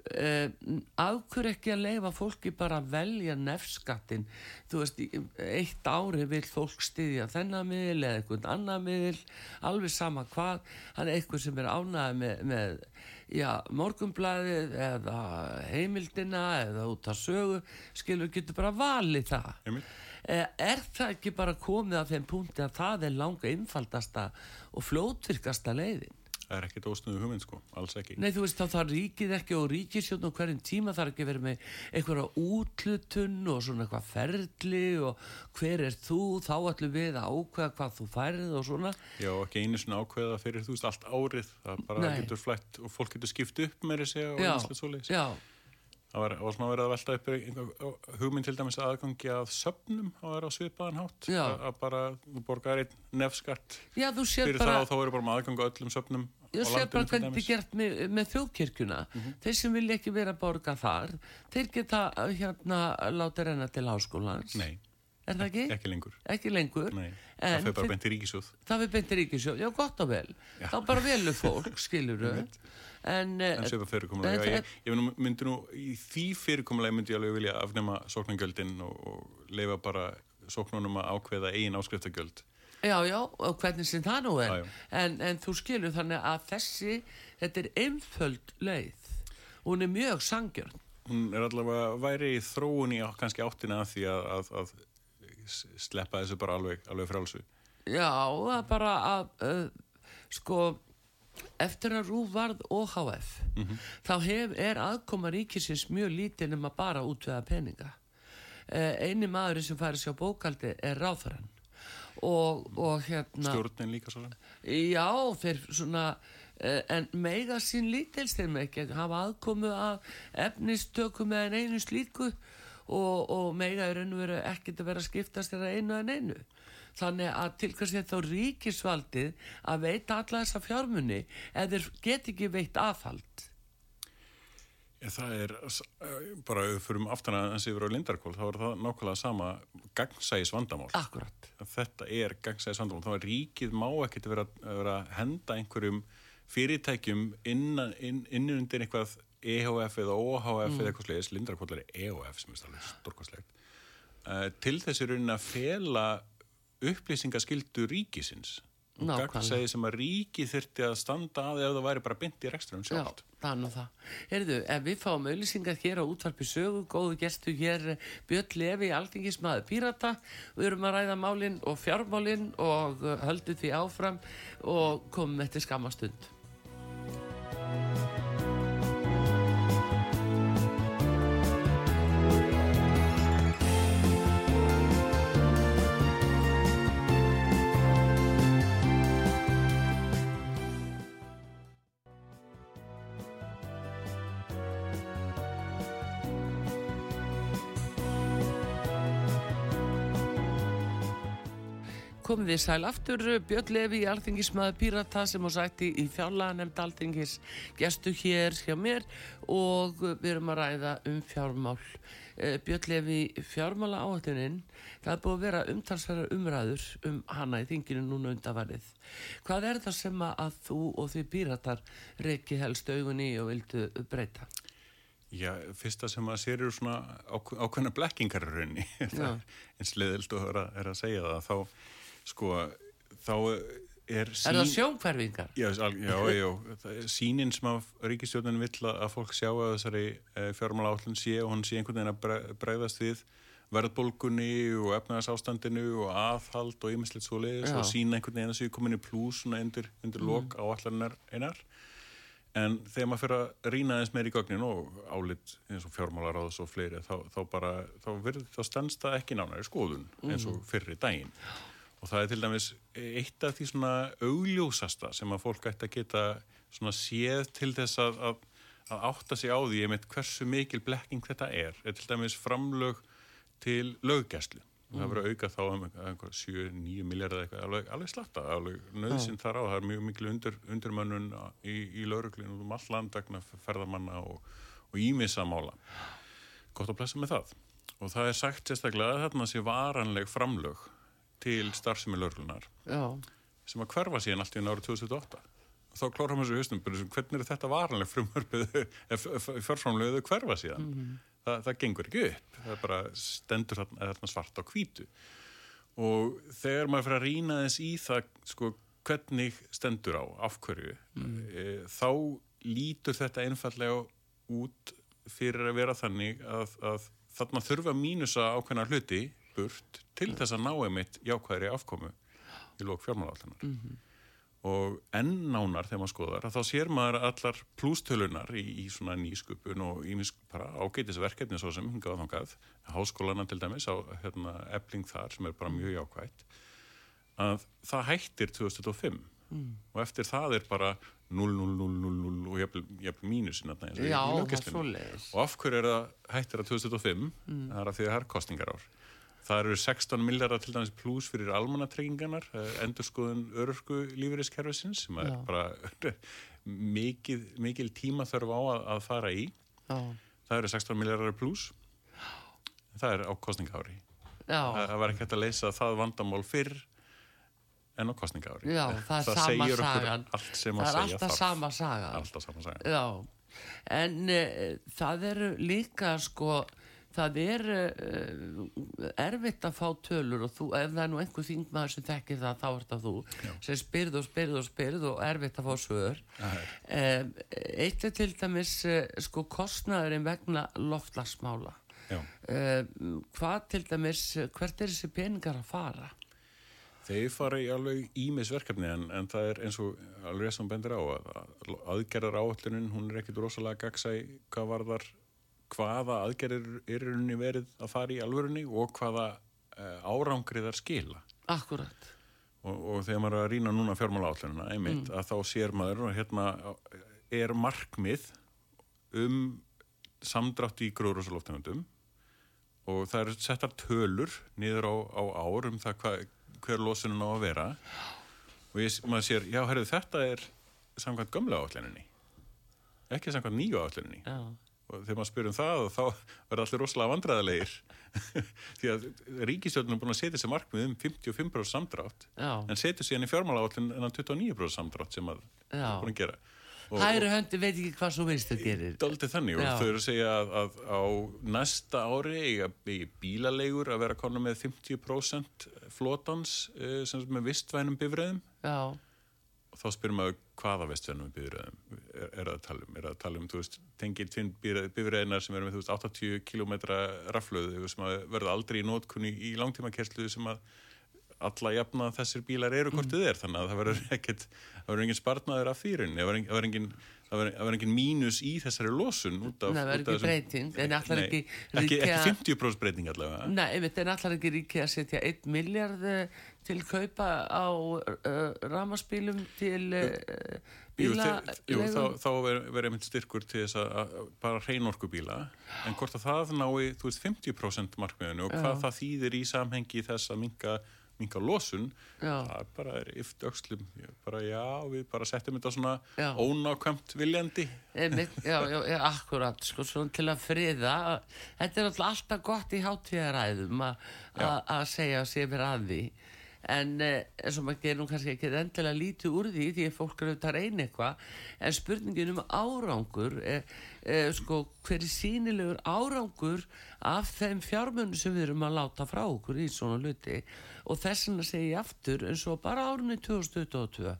[SPEAKER 1] Uh, af hverju ekki að leifa fólki bara að velja nefnskattin þú veist, eitt ári vil fólk styðja þennan miðil eða einhvern annan miðil, alveg sama hvað. Hann er eitthvað sem er ánæði með, með já, morgumblæðið eða heimildina eða út að sögu. Skilur, getur bara valið það.
[SPEAKER 2] Einmitt.
[SPEAKER 1] Eh, er það ekki bara komið að þeim punkti að það er langa einfaldasta og fljótvirkasta leiðin
[SPEAKER 2] Það er ekkert ósnuðu hugmynd, sko, alls ekki.
[SPEAKER 1] Nei, þú veist, þá þarf ríkið ekki og ríkisjótt og hverjum tíma þarf ekki verið með einhverja útlutun og svona eitthvað ferli og hver er þú, þá ætlum við að ákveða hvað þú færið og svona.
[SPEAKER 2] Já, ekki einu svona ákveða fyrir, þú veist, allt árið, það bara
[SPEAKER 1] Nei.
[SPEAKER 2] getur flætt og fólk getur skipt upp með þessi og
[SPEAKER 1] Já,
[SPEAKER 2] einslega svo leiðis.
[SPEAKER 1] já,
[SPEAKER 2] Það var, var svona verið að velta upp hugmynd til dæmis aðgangi að söfnum að vera á svipaðan hátt.
[SPEAKER 1] Já.
[SPEAKER 2] Að, bara, þú borgar einn
[SPEAKER 1] já, sér
[SPEAKER 2] fyrir
[SPEAKER 1] bara,
[SPEAKER 2] það og þá eru bara með aðgang á öllum söfnum
[SPEAKER 1] ég sér bara hvernig þetta er gert með, með þjóðkirkjuna. Þeir sem vilja ekki vera að borga þar, þeir geta uh, hérna láta renna til háskólans.
[SPEAKER 2] Nei,
[SPEAKER 1] Er það ekki?
[SPEAKER 2] ekki lengur.
[SPEAKER 1] Ekki lengur.
[SPEAKER 2] Það fyrir bara
[SPEAKER 1] þeir-
[SPEAKER 2] beint í ríkisjóð.
[SPEAKER 1] Það við beinti ríkisjóð, já gott og vel. Þá bara velu fólk, skilur En, eh,
[SPEAKER 2] En svipa fyrirkomulega,
[SPEAKER 1] Þetta
[SPEAKER 2] ég, ég myndi nú, í því fyrirkomulega myndi ég alveg vilja afnema sóknargjöldin og, og leifa bara sóknunum að ákveða eigin áskriftargjöld.
[SPEAKER 1] Já, já, og hvernig sem það nú er.
[SPEAKER 2] Já, já.
[SPEAKER 1] En, en þú skilur þannig að þessi, þetta er einföld leið. Hún er mjög sangjörn.
[SPEAKER 2] Hún er allavega væri í þróun í kannski áttina að því að, að, að sleppa þessu bara alveg, alveg frálsu.
[SPEAKER 1] Já, það er bara að, uh, sko, eftir að Rúf varð OHF, þá hef, er aðkoma ríkisins mjög lítið nema bara útveða peninga. Uh, eini maðurinn sem færi sér á bókaldi er ráþarann. Og, og hérna...
[SPEAKER 2] Stjórnin líka svo.
[SPEAKER 1] Já, þeir svona uh, en meiga sín lítils þeir með ekki að hafa aðkomu að efnistökum eða einu slíku og, og meiga er raun og veru ekkert að vera skiptast þeirra einu en einu þannig að til hvers er þá ríkisvaldið að veita alla þessa fjármunni eða get ekki veitt aðhald
[SPEAKER 2] það er eh, bara fyrir aftan að þessi yfir á Lindarkól, þá er það nákvæmlega sama gangsæðis vandamál.
[SPEAKER 1] Akkurat
[SPEAKER 2] Þetta er gangsæðis vandamál. Þá er ríkið má ekkert vera, vera að henda einhverjum fyrirtækjum innan, inn, inn undir eitthvað EHF eða OHF eða eitthvað slegis, Lindarkól er EHF sem er stórkostlegt, uh, til þessi raunin að fela upplýsingaskildu ríkisins.
[SPEAKER 1] Nákvæmlega.
[SPEAKER 2] Gangsæði sem að ríkið þyrfti að standa að ef það væri bara byndi í reksturnum
[SPEAKER 1] Já,
[SPEAKER 2] sjálft.
[SPEAKER 1] er nú það. Heyrðu, ef við fáum auðlýsingar hér á útvarpi sögu, góðu gestu hér Björn Lefi, alþingismæður Pírata, við erum að ræða málinn og fjármálinn og uh, höldum því áfram og komum eftir skamastund. Þið sæl aftur Björn Levi, alþingismæður Pírata sem á sætti í fjárlega nefnd alþingis gestu hér hjá mér og við erum að ræða um fjármál. Eh, Björn Levi, fjármála áhættunin það er búið að vera umtalsverðar umræður um hana í þinginu núna undavarið hvað er það sem að þú og því Píratar reiki helst augunni og vildu breyta?
[SPEAKER 2] Já, fyrsta sem að sér eru svona ákveðna blekkingar í rauninni, eins leðilt og er að segja það, þá sko, þá er
[SPEAKER 1] sín... Er það sjónkverfingar?
[SPEAKER 2] Já, já, já, sínin sem að ríkistjóðin vill að fólk sjá að þessari eh, fjármála átlun sé og hann sé einhvern veginn að bregðast við verðbólgunni og efnaðarsástandinu og aðhald og ymislegt svo leiðis og sína einhvern veginn að séu komin í plús undir, undir mm. lok á allar einar En þegar maður fyrir að rýna eins meir í gögnin og álit eins og fjármálaráðs og fleiri þá, þá bara, þá þá stannst það ekki nánari skoðun eins og mm. fyrri daginn. Og það er til dæmis eitt af því svona augljósasta sem að fólk ætti að geta svona séð til þess að, að, að átta sig á því einmitt hversu mikil blekking þetta er, er til dæmis framlög til löggæslu. Það verður auka þá um 7-9 miljardar eitthvað, alveg, alveg slatta alveg nöðsinn þar á, það er mjög miklu undir, undirmönnun í, í lauruglinu um all land vegna ferðamanna og ímissa mála. Gott að plessa með það. Og það er sagt sérstaklega að þarna sé varanleg framlög til starfsemi lauruglunar sem að hverfa síðan allt í árið 2008 þá klórum við þessu husnum hvernig er þetta varanleg frumörpið fjárframlöguðu hverfa síðan? Mm -hmm það, það gengur ekki upp. Það bara stendur þarna svart á kvítu og þegar maður fyrir að rýna þess í það sko hvernig stendur á, afhverju mm. e, þá lítur þetta einfallega út fyrir að vera þannig að, að þarna þurfa mínusa ákveðna hluti burt til þess að ná einmitt jákvæðri afkomu í lók fjármáláttanar mm -hmm og enn nánar þegar maður skoðar að þá sér maður allar plústölunar í, í svona nýsköpun og ímis bara ágætisverkefni svo sem hingað á þangað háskólana til dæmis á hérna, ebling þar sem er bara mjög jákvægt að það hættir 2005 mm. og eftir það er bara 0, 0, 0, 0, 0 og jafnvel mínusin og af hverju er það hættir að 2005 mm. það er að því að það er kostingar ár Það eru 16 miljardar til dæmis pluss fyrir almannatrygginganar, eh, endurskoðun örurku lífeyriskerfisins sem er Já. bara mikil, mikil tíma þörf á að, að fara í. Já. Það eru 16 miljardar pluss. Það er á kostningári. Það, það var ekki hægt að leysa það vandamál fyrr en á kostningári.
[SPEAKER 1] Já, það er sama sagan.
[SPEAKER 2] Það er alltaf
[SPEAKER 1] sama sagan.
[SPEAKER 2] Alltaf sama sagan.
[SPEAKER 1] Já, en uh, það eru líka sko það er uh, erfitt að fá tölur og þú, ef það er nú einhver þingmaður sem þekkir það, þá er það þú Já. sem spyrð og spyrð og spyrð og erfitt að fá svör um, eitt er til dæmis uh, sko kostnæðurinn vegna loftlagsmála um, hvað til dæmis hvert er þessi peningar að fara?
[SPEAKER 2] Þeir fara í alveg ímisverkefni en, en það er eins og alveg sem bendur á að aðgerðar áallunin hún er ekkit rosalega gagsæ hvað var þar hvaða aðgerðir er unni verið að fara í alvörunni og hvaða uh, árangriðar skila.
[SPEAKER 1] Akkurat.
[SPEAKER 2] Og, og þegar maður er að rýna núna fjármála átlunina, einmitt, mm. að þá sér maður og hérna er markmið um samdrátt í gróðrúsaloftegundum og það eru settar tölur niður á, á ár um það hva, hver losunum á að vera og ég, maður sér, já, herru, þetta er samkvæmt gömlega átluninni ekki samkvæmt nýju átluninni. Já og þegar maður spyr um það þá verður allir rosalega vandræðilegir því að ríkistjórnum er búin að setja sér markmið um 55% samdrátt Já. en setja sér í fjármála átlun en 29% samdrátt sem maður er búin að gera.
[SPEAKER 1] Hæru höndi veit ekki hvað svo veist það gerir.
[SPEAKER 2] Daldið þannig Já. og þau eru að segja að, að á næsta ári í bílalegur að vera konu með 50% flotans eh, sem er með vistvænum bifræðum Já þá spyrum maður hvaða vestfjörnum byrðum er, er að tala um er að tala um, þú veist, tengið tvinn byrðreinar sem eru með, þú veist, 80 km raflöðu sem verður aldrei í nótkunni í langtíma kerslu sem að alla jafna þessir bílar eru hvort þið mm. er þannig að það verður ekkert það verður engin spartnaður af þýrin það verður engin, engin mínus í þessari losun út af,
[SPEAKER 1] Nei, það verður ekki breyting en allar ekki
[SPEAKER 2] ekki, ekki 50% breyting allavega.
[SPEAKER 1] Nei, einmitt, en allar ekki ríki að setja 1 miljard eh, til kaupa á uh, ramaspílum til uh, bíla
[SPEAKER 2] Jú, þá, þá verður einmitt styrkur til þess að bara hreinorku bíla en hvort að það nái, þú veist, 50% markmiðinu og hvað Já. það þýðir í samhengi þess að minka minka losun,
[SPEAKER 1] Já.
[SPEAKER 2] það bara er yft öxlum, Ég bara já, við bara settum þetta svona
[SPEAKER 1] Já.
[SPEAKER 2] ónákvæmt viljandi.
[SPEAKER 1] Einmitt, já, já, akkurat, sko, svona til að friða. Þetta er alltaf gott í hátíðaræðum að segja sér mér að því. En eh, eins og maður nú kannski ekki endilega lítið úr því því að fólk eru að reyna eitthvað. En spurningin um árangur, er, er, sko, hver er sínilegur árangur af þeim fjármunum sem við erum að láta frá okkur í svona luti. Og þess vegna segi ég aftur eins og bara árunni 2022.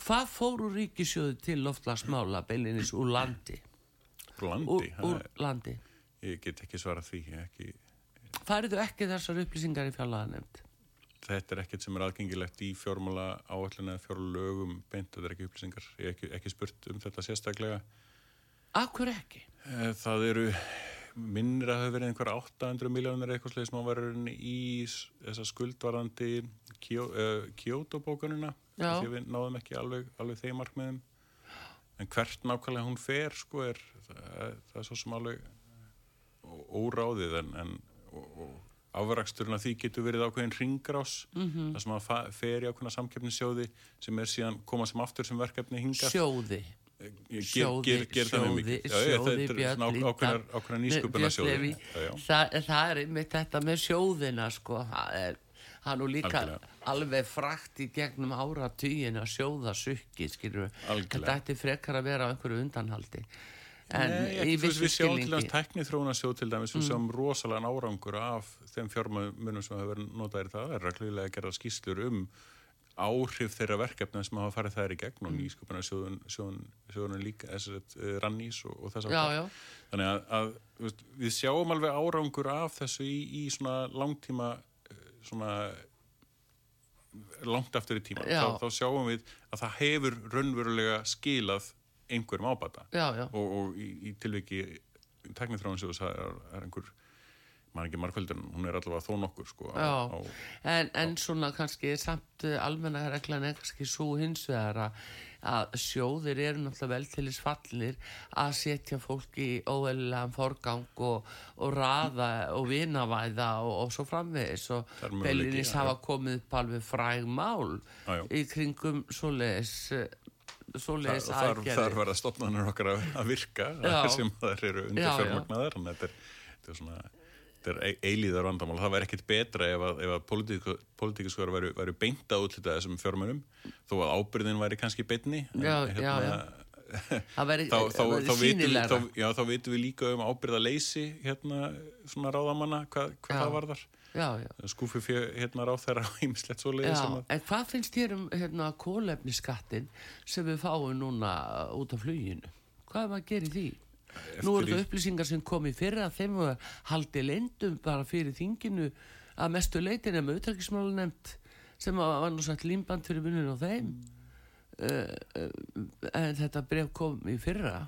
[SPEAKER 1] Hvað fóru ríkisjóðu til loftlagsmála beilinnis úr landi?
[SPEAKER 2] Landi,
[SPEAKER 1] Úr, úr landi.
[SPEAKER 2] ég get ekki svarað því, ekki,
[SPEAKER 1] Fariðu ekki þessar upplýsingar í fjallaða nefnd?
[SPEAKER 2] Þetta er ekkert sem er aðgengilegt í fjármála áallinu eða fjárlögum beint, þetta er ekki upplýsingar, ég hef ekki, ekki spurt um þetta sérstaklega.
[SPEAKER 1] Akkur ekki?
[SPEAKER 2] Eh, Það eru minnir að hafa verið einhver 800 miljónir eitthvað sem var í þessa skuldvarandi Kyoto-bókunina
[SPEAKER 1] Já.
[SPEAKER 2] því við náðum ekki alveg, alveg þeim markmiðum en hvert nákvæmlega hún fer sko er það, það er svo sem alveg óráðið en, en og, og afraksturinn af því getur verið ákveðin ringrás mm. -hmm. það sem að fer í ákveðina samkeppnissjóði sem er síðan koma sem aftur sem verkefni hingað
[SPEAKER 1] Sjóði.
[SPEAKER 2] Ég
[SPEAKER 1] Sjóði,
[SPEAKER 2] ger, ger, ger
[SPEAKER 1] sjóði.
[SPEAKER 2] Já,
[SPEAKER 1] sjóði, Björn
[SPEAKER 2] ákveðnar, ákveðnar nýsköpunar sjóði.
[SPEAKER 1] Það, það er einmitt þetta með sjóðina sko, það er það er nú líka
[SPEAKER 2] Algjörlega.
[SPEAKER 1] alveg frakt í gegnum áratugin að sjóða sukki, skilur við. Þetta ætti frekar að vera á einhverju undanhaldi. En
[SPEAKER 2] Nei,
[SPEAKER 1] í
[SPEAKER 2] ekki, veist,
[SPEAKER 1] vissu
[SPEAKER 2] við sjáum til
[SPEAKER 1] skilningi.
[SPEAKER 2] að tækni þróunarsjóð til dæmis, við
[SPEAKER 1] Mm.
[SPEAKER 2] sjáum rosalega árangur af þeim fjármunum sem hafa verið notaðir í það. Er reglulega að gera skýslur um áhrif þeirra verkefna sem hafa farið þær í gegn
[SPEAKER 1] Mm.
[SPEAKER 2] og nýsköpunar sjóðun, sjóðun, sjóðun líka, þessi rannís og, og þess
[SPEAKER 1] já.
[SPEAKER 2] Þannig að, að við sjáum alveg árangur af þessu í, í svona langtíma eh, svona langt aftur í tíma. Þá, þá sjáum við að það hefur raunverulega skilað einhverjum ábata
[SPEAKER 1] Já, já.
[SPEAKER 2] og, og í, í tilviki teknithráinsjóðs er, er einhver maður ekki margföldur, hún er allavega þó nokkur sko, á, á,
[SPEAKER 1] en, en svona kannski samt uh, almenna reglan er kannski svo hins vegar að, sjóðir eru náttúrulega vel til þess fallir að setja fólk í óeðlilegan forgang og, og raða og vinavæða og, og svo framvegis og Bellinis hafa komið upp alveg fræg mál
[SPEAKER 2] Já, já.
[SPEAKER 1] í kringum svoleiðis
[SPEAKER 2] það,
[SPEAKER 1] svoleiðis
[SPEAKER 2] og þar, þar verða stopnarnir okkar að, virka sem þær eru undir
[SPEAKER 1] já.
[SPEAKER 2] fjármagnaðar en þetta er, þetta er svona þetta er e- eilíðar vandamál, það væri ekkit betra ef að, að politíkuskar væri, væri beint að útlita þessum fjármunum þó að ábyrðin væri kannski beinni en
[SPEAKER 1] Já, já, já. Það væri,
[SPEAKER 2] þá, vitum við, líka um ábyrðaleysi hérna svona ráðamanna hvað,
[SPEAKER 1] Já.
[SPEAKER 2] það varðar
[SPEAKER 1] Já, já.
[SPEAKER 2] Skúfi fyrir hérna ráð þeirra og ímislegt svo leiði sem að
[SPEAKER 1] en hvað finnst þér um hérna, kólefniskattin sem við fáum núna uh, út af fluginu? Hvað er maður að gera í því? Nú eru það upplýsingar sem kom í fyrra þeim var haldið leyndum bara fyrir þinginu að mestu leitinu með auðvitaðkismálu nefnt sem að var nú satt límband fyrir muninu á þeim uh, uh, en þetta bref kom í fyrra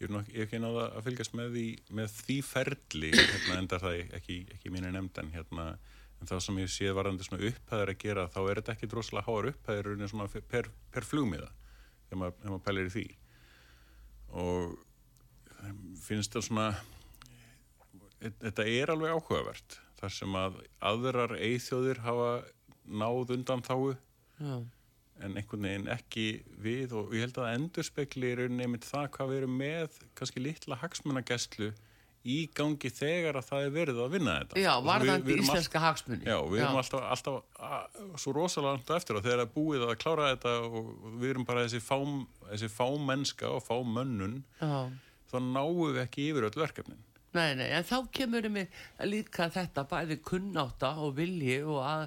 [SPEAKER 2] ég er ekki, náða að fylgjast með því, með því ferli hérna endar það ekki, ekki mínu nefnd en hérna. En það sem ég sé varandi svona upphæðir að gera þá er þetta ekki droslega háar svona per, per flugmiða þegar maður, maður pælir í því. Og finnst það svona þetta er alveg áhugavert þar sem að aðrar eithjóðir hafa náð undan þáu
[SPEAKER 1] Já,
[SPEAKER 2] en einhvern veginn ekki við og ég held að endur spekli er nefnitt það hvað við erum með kannski litla hagsmunagæslu í gangi þegar að það er verið að vinna þetta.
[SPEAKER 1] já varðandi
[SPEAKER 2] erum
[SPEAKER 1] íslenska hagsmunni
[SPEAKER 2] Já, við erum alltaf, alltaf að, svo rosalega á eftir og þegar það er búið að klára þetta og við erum bara þessi, fám, þessi fámennska og fámönnun
[SPEAKER 1] Já.
[SPEAKER 2] þá náum við ekki yfir öll verkefnin.
[SPEAKER 1] Nei, nei, en þá kemur við líka þetta bæði kunnáta og vilji og að,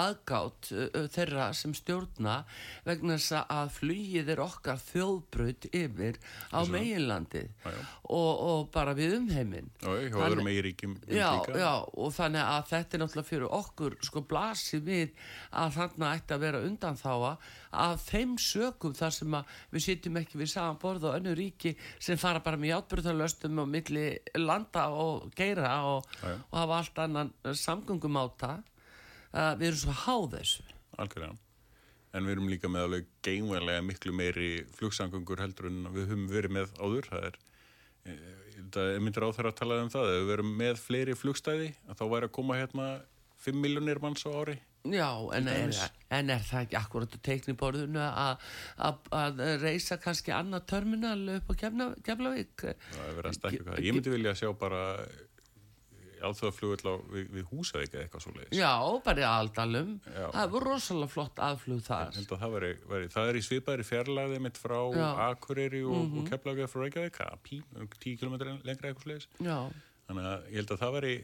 [SPEAKER 1] aðgátt uh, þeirra sem stjórna vegna þess að flugið er okkar þjóðbraut yfir á
[SPEAKER 2] já.
[SPEAKER 1] og, og bara við umheiminn.
[SPEAKER 2] Já, hjá öðrum eigiríkjum
[SPEAKER 1] Já, já, og þannig að þetta er náttúrulega fyrir okkur sko blasið við að þarna ætti að vera undanþáa að þeim sökum þar sem við sitjum ekki við saman borð og önnu ríki sem fara bara með játbyrðarlöstum og milli landa og geira og, og hafa allt annan samgöngumáta uh, við erum svo háð þessu
[SPEAKER 2] Algjörlega. En við erum líka með alveg geimvælega miklu meiri flugsangungur heldur en við höfum verið með áður. Það er, það er myndir á þeirra að tala um það. Ef við verum með fleiri flugstæði, þá væri að koma hérna 5 miljónir manns á ári
[SPEAKER 1] Já, en er, en er það ekki akkurat á teikniborðinu að- að að reysa kannski annað terminal upp á Keflavík?
[SPEAKER 2] það er verið að stakka hvað. Ég myndi vilja sjá bara alþjóðaflugull á við, við húsavík eða eitthvað svo leiðis.
[SPEAKER 1] Já, bara í Aldalum.
[SPEAKER 2] Já.
[SPEAKER 1] Það voru rosalega flott aðflug
[SPEAKER 2] Ég
[SPEAKER 1] þar.
[SPEAKER 2] held að það, veri, veri, það er í svipaðri fjarlæði mitt frá
[SPEAKER 1] Já. Mhm.
[SPEAKER 2] Akureyri og, mm -hmm. og Keflavík frá Reykjavík, það er pí, 10 km lengra eitthvað svo leiðis.
[SPEAKER 1] Já,
[SPEAKER 2] Þannig að ég held að það veri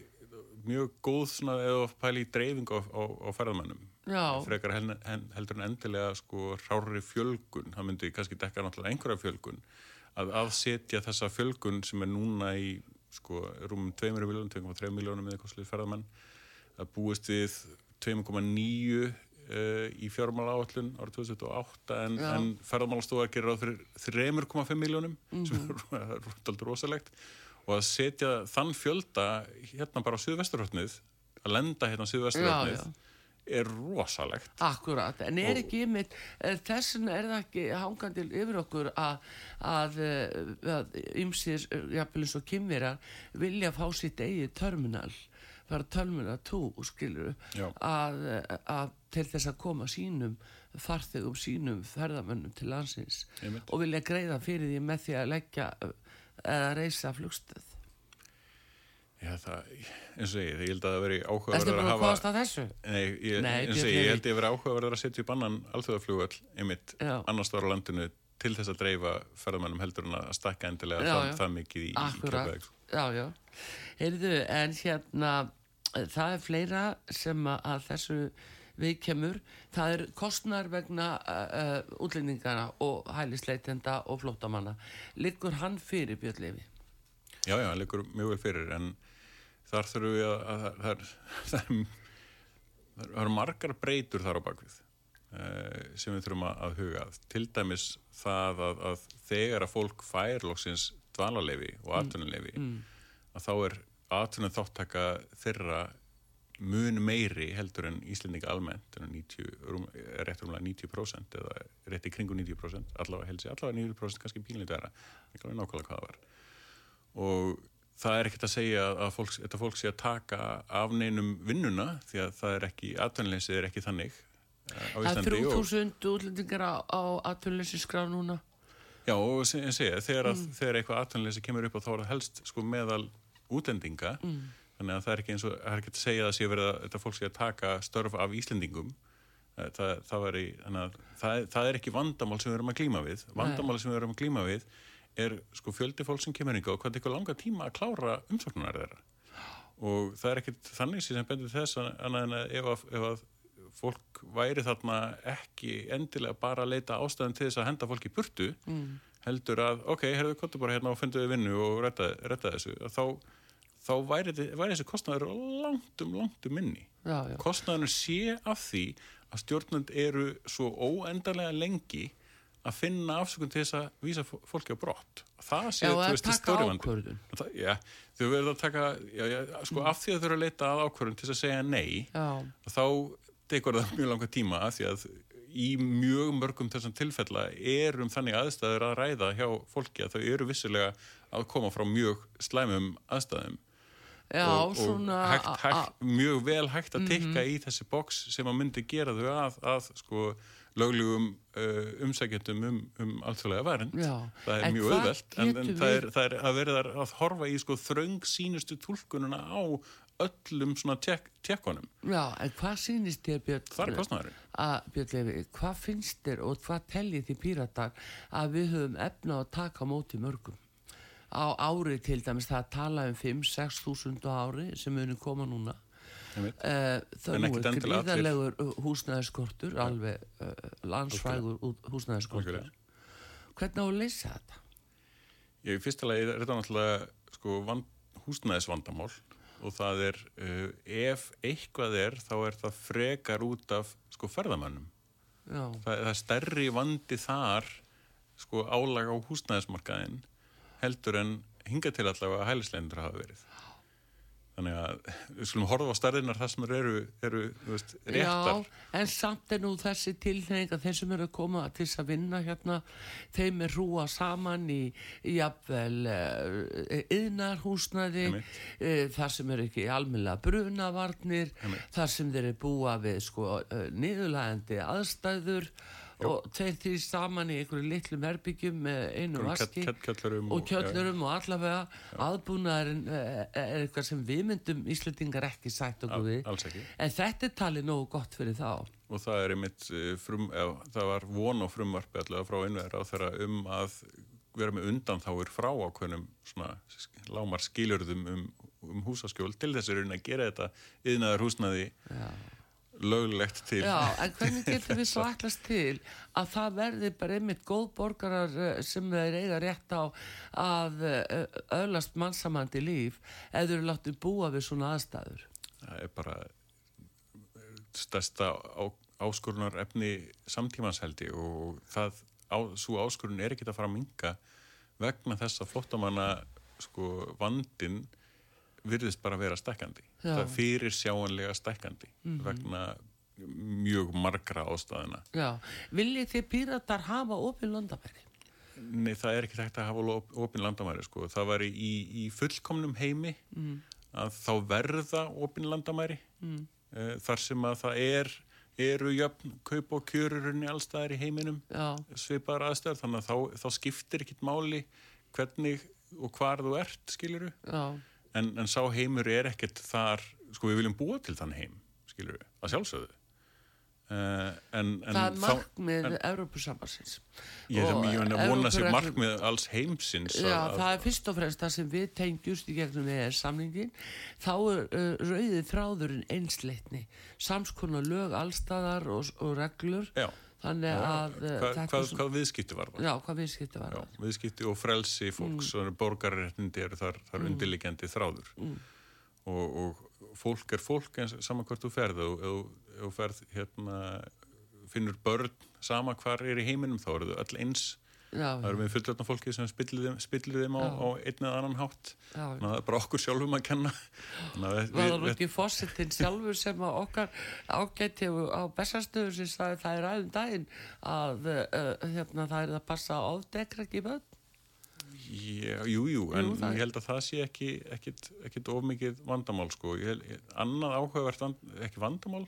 [SPEAKER 2] mjög góð svona eða pæli í dreifing á, á, á ferðamannum.
[SPEAKER 1] Já.
[SPEAKER 2] Frekar hel, hel, heldur en endilega sko rári fjölgun, það myndi kannski dekka náttúrulega einhverja fjölgun, að aðsetja þessa fjölgun sem er núna í sko rúmum 2 miljónum, 2,3 miljónum eða eitthvað slið ferðamann, að búist við 2,9 uh, í fjármála áallun árið 2008 en, en ferðamálastofa gerir fyrir 3,5 miljónum sem
[SPEAKER 1] Mhm.
[SPEAKER 2] er alltaf rosalegt og að setja þann fjölda hérna bara á Suðvesturhóttnið að lenda hérna á
[SPEAKER 1] já.
[SPEAKER 2] er rosalegt
[SPEAKER 1] akkurat. En er ekki ymmit, þess vegna er það ekki hangandi yfir okkur að, að, eh, að ymsir, jafnvel eins og kymverar, vilja fá sitt eigið terminal fara terminal 2, skilur að, að til þess að koma sínum farþegum sínum ferðamönnum til landsins
[SPEAKER 2] Einmitt.
[SPEAKER 1] og vilja greiða fyrir því með því að leggja eða reysa flugstöð
[SPEAKER 2] Já, það, eins og ég, ég held að það veri
[SPEAKER 1] Ertu
[SPEAKER 2] áhugaverður
[SPEAKER 1] búin
[SPEAKER 2] að
[SPEAKER 1] að
[SPEAKER 2] hafa
[SPEAKER 1] kosta þessu?
[SPEAKER 2] Nei, ég,
[SPEAKER 1] Nei,
[SPEAKER 2] eins og ég, ég held ég veri áhugaverður að setja upp annan alþjóðaflugvöll einmitt
[SPEAKER 1] Já.
[SPEAKER 2] annars þar á landinu til þess að dreifa ferðamannum heldur en að stakka endilega
[SPEAKER 1] Já,
[SPEAKER 2] það,
[SPEAKER 1] já.
[SPEAKER 2] það mikið í, í
[SPEAKER 1] Akkurat,
[SPEAKER 2] Keflavík, sko.
[SPEAKER 1] já, já. Heyrðu, en hérna, það er fleira sem að, að þessu við kemur. Það er kostnar vegna uh, útlendingana og hælisleitenda og flóttamanna. Liggur hann fyrir Björn Lefi?
[SPEAKER 2] Já, já, hann liggur mjög vel fyrir en þar þurfum við að, að, að það, er, er, eru margar breytur þar á bakvið uh, sem við þurfum að, að huga. Til dæmis það að, að þegar að fólk fær loksins dvalarleifi og atvinnuleifi að þá er atvinnun þáttaka þeirra mun meiri heldur en Íslendinga almennt en 90, rúm, rétt rúmlega 90% eða rétt í kringu 90% allavega helsi, allavega 90% kannski pínlítið vera ekki alveg nákvæmlega hvað það var. Og það er ekkert að segja að fólk, þetta fólk sé að taka af neinum vinnuna því að það er ekki, atvinnuleysið er ekki þannig eh, á
[SPEAKER 1] Það er
[SPEAKER 2] Íslandi og,
[SPEAKER 1] 3000 útlendingar á, atvinnleysi skrá núna.
[SPEAKER 2] já, og segja, þegar, að, þegar eitthvað atvinnuleysi kemur upp og þá er það helst sko, meðal útlendinga þannig að það er ekki eins og, það er ekki að segja að sé verið að þetta fólk sé að taka störf af Íslendingum. Það, það, í, að það, það er ekki vandamál sem við erum að glíma við. Vandamál sem við erum að glíma við er sko fjöldi fólk sem kemur yngi og hvað tekur langa tíma að klára umsóknunar þeirra. Og það er ekkit þannig sem bendur þess en að ef, að ef að fólk væri þarna ekki endilega bara að leita ástæðan til þess að henda fólk í burtu mm. heldur að ok, herðu kottu bara hérna og funduðu vinnu og retta, retta þessu að þá, þá væri, væri þessi kostnaður langtum, langtum minni.
[SPEAKER 1] Já, já.
[SPEAKER 2] kostnaðurinn sé af því að stjórnund eru svo óendarlega lengi að finna afsökun til þess að vísa fó- fólki á brott. Það sé,
[SPEAKER 1] Já,
[SPEAKER 2] þú veist,
[SPEAKER 1] taka
[SPEAKER 2] stóri vandi. Það, já, þau verður að taka já, já, sko, af því að þau eru að leita að ákvörðun til þess að segja nei
[SPEAKER 1] Já,
[SPEAKER 2] þá tekur það mjög langa tíma af því að í mjög mörgum þessum tilfella er um þannig aðstæður að ræða hjá fólki að þau eru vissilega að koma frá mjög slæmum aðstæðum
[SPEAKER 1] já
[SPEAKER 2] og, og
[SPEAKER 1] svona...
[SPEAKER 2] hægt,
[SPEAKER 1] Mhm.
[SPEAKER 2] hægt, mjög vel hægt að tekka í þessi boks sem að myndi gera þau að, að sko, löglegum uh, umsækjendum um, um vernd
[SPEAKER 1] Já.
[SPEAKER 2] það er
[SPEAKER 1] En
[SPEAKER 2] mjög auðvelt en, en það, er, það er að verða að horfa í sko, þröng sínustu túlkununa á öllum svona tek, tekkonum
[SPEAKER 1] Já, en hvað sýnist þér Björn?
[SPEAKER 2] er
[SPEAKER 1] Lefi, hvað finnst þér og hvað teljið þið píratar að við höfum efna að taka móti mörgum á ári til dæmis það að tala um 5-6 þúsund á ári sem munum koma núna
[SPEAKER 2] Einmitt.
[SPEAKER 1] uh, það nú er
[SPEAKER 2] allir.
[SPEAKER 1] gríðarlegur húsnæðiskortur alveg uh, landsfrægur út- húsnæðiskortur
[SPEAKER 2] Algjörlega.
[SPEAKER 1] hvernig á að leysa þetta?
[SPEAKER 2] Ég fyrsta lagi er þetta náttúrulega sko, vand, húsnæðisvandamál og það er, uh, ef eitthvað er, þá er það frekar út af sko, ferðamönnum.
[SPEAKER 1] Já,
[SPEAKER 2] Það, það er stærri vandi þar, sko, álag á húsnæðismarkaðin heldur en hinga til allavega að hælisleiendur hafa verið. þannig að við skulum horfa á stærðinar þar sem eru, eru veist, réttar
[SPEAKER 1] Já, en samt er nú þessi tilnefing að þeir sem eru að koma til þess að vinna hérna, þeim er rúa saman í, jafnvel yðnarhúsnaði,
[SPEAKER 2] Einmitt.
[SPEAKER 1] uh, þar sem eru ekki almennilega brunavarnir, þar sem þeir eru búa við sko, uh, niðurlægandi aðstæður og þeir því saman í einhverju litlum herbyggjum með einu vaski
[SPEAKER 2] kjall- kjallurum
[SPEAKER 1] og
[SPEAKER 2] og-
[SPEAKER 1] kjöllurum og allavega. Aðbúnaðurinn uh, er eitthvað sem við myndum Íslandingar ekki sætt okkur við. En þetta er talið nógu gott fyrir þá.
[SPEAKER 2] og það er einmitt eh, frum, eða, það var von á frumvarpi allavega frá innverðar á þeirra um að vera með undanþáir frá ákveðnum lámar skilurðum um, um húsaskjól til þess að gera þetta yðnaðar húsnaði
[SPEAKER 1] Já.
[SPEAKER 2] Löglegt til
[SPEAKER 1] Já, en hvernig getur við svo ætlast til að það verði bara einmitt góð borgarar eh, sem þeir eiga rétt á að eh, öðlast mannsamandi líf eða eru látið búa við svona aðstæður?
[SPEAKER 2] það er bara stærsta á, áskorunar efni samtímanseldi og það, á, svo áskorun er ekki að fara að minga vegna þess að flottamanna sko vandin virðist bara vera stekkandi Það fyrir sjáanlega stekkandi vegna mjög margra ástæðina
[SPEAKER 1] Já, viljið þið píratar hafa opin landamæri?
[SPEAKER 2] Nei, það er ekki hægt að hafa opin landamæri sko. það var í, í fullkomnum heimi mm. að þá verða opin landamæri mm. þar sem að það er eru jöfn kaup og kjörurunni allstaðar í heiminum
[SPEAKER 1] Já,
[SPEAKER 2] svipar aðstæður þannig að þá, þá skiptir ekkit máli hvernig og hvar þú ert skiluru
[SPEAKER 1] já,
[SPEAKER 2] en, en sá heimur er ekkert þar sko við viljum búa til þann heim skiluru, að sjálfsögðu uh, en, en
[SPEAKER 1] það er markmið Evrópusambansins.
[SPEAKER 2] Ég er mjög að vona sér markmið alls heimsins
[SPEAKER 1] Já,
[SPEAKER 2] að,
[SPEAKER 1] það er fyrst og fremst það sem við tengjust í gegnum ES samlingin þá er uh, rauðið þráðurinn einsleitni, samskonar lög allstaðar og, og reglur
[SPEAKER 2] Já.
[SPEAKER 1] Þannig að
[SPEAKER 2] hvað,
[SPEAKER 1] þetta
[SPEAKER 2] hvað,
[SPEAKER 1] er svo-
[SPEAKER 2] hvað viðskipti var það?
[SPEAKER 1] Já, hvað viðskipti var
[SPEAKER 2] Já,
[SPEAKER 1] það?
[SPEAKER 2] viðskipti og frelsi fólks
[SPEAKER 1] Mm.
[SPEAKER 2] og borgarréttindi eru þar, þar undirliggjandi þráður
[SPEAKER 1] Mm.
[SPEAKER 2] og, og fólk er fólk eins saman hvert þú ferð og þú ferð hérna finnur börn sama hvar er í heiminum þá eru þau öll eins það eru við fullotna fólki sem spillir þeim, spillir þeim á, á einn eða annan hátt. Þannig að það er bara okkur sjálfum að kenna. Að
[SPEAKER 1] var það nú ekki fósittin sjálfur sem að okkar ágætti á bestastöðu sem sagði það er aðeins daginn að uh, hérna, það er að passa á ofdekra ekki börn?
[SPEAKER 2] Já, jú, en
[SPEAKER 1] Jú,
[SPEAKER 2] ég held að það sé ekki ekkit, ekkit of mikið vandamál sko. ég, annað áhugavert vand, ekki vandamál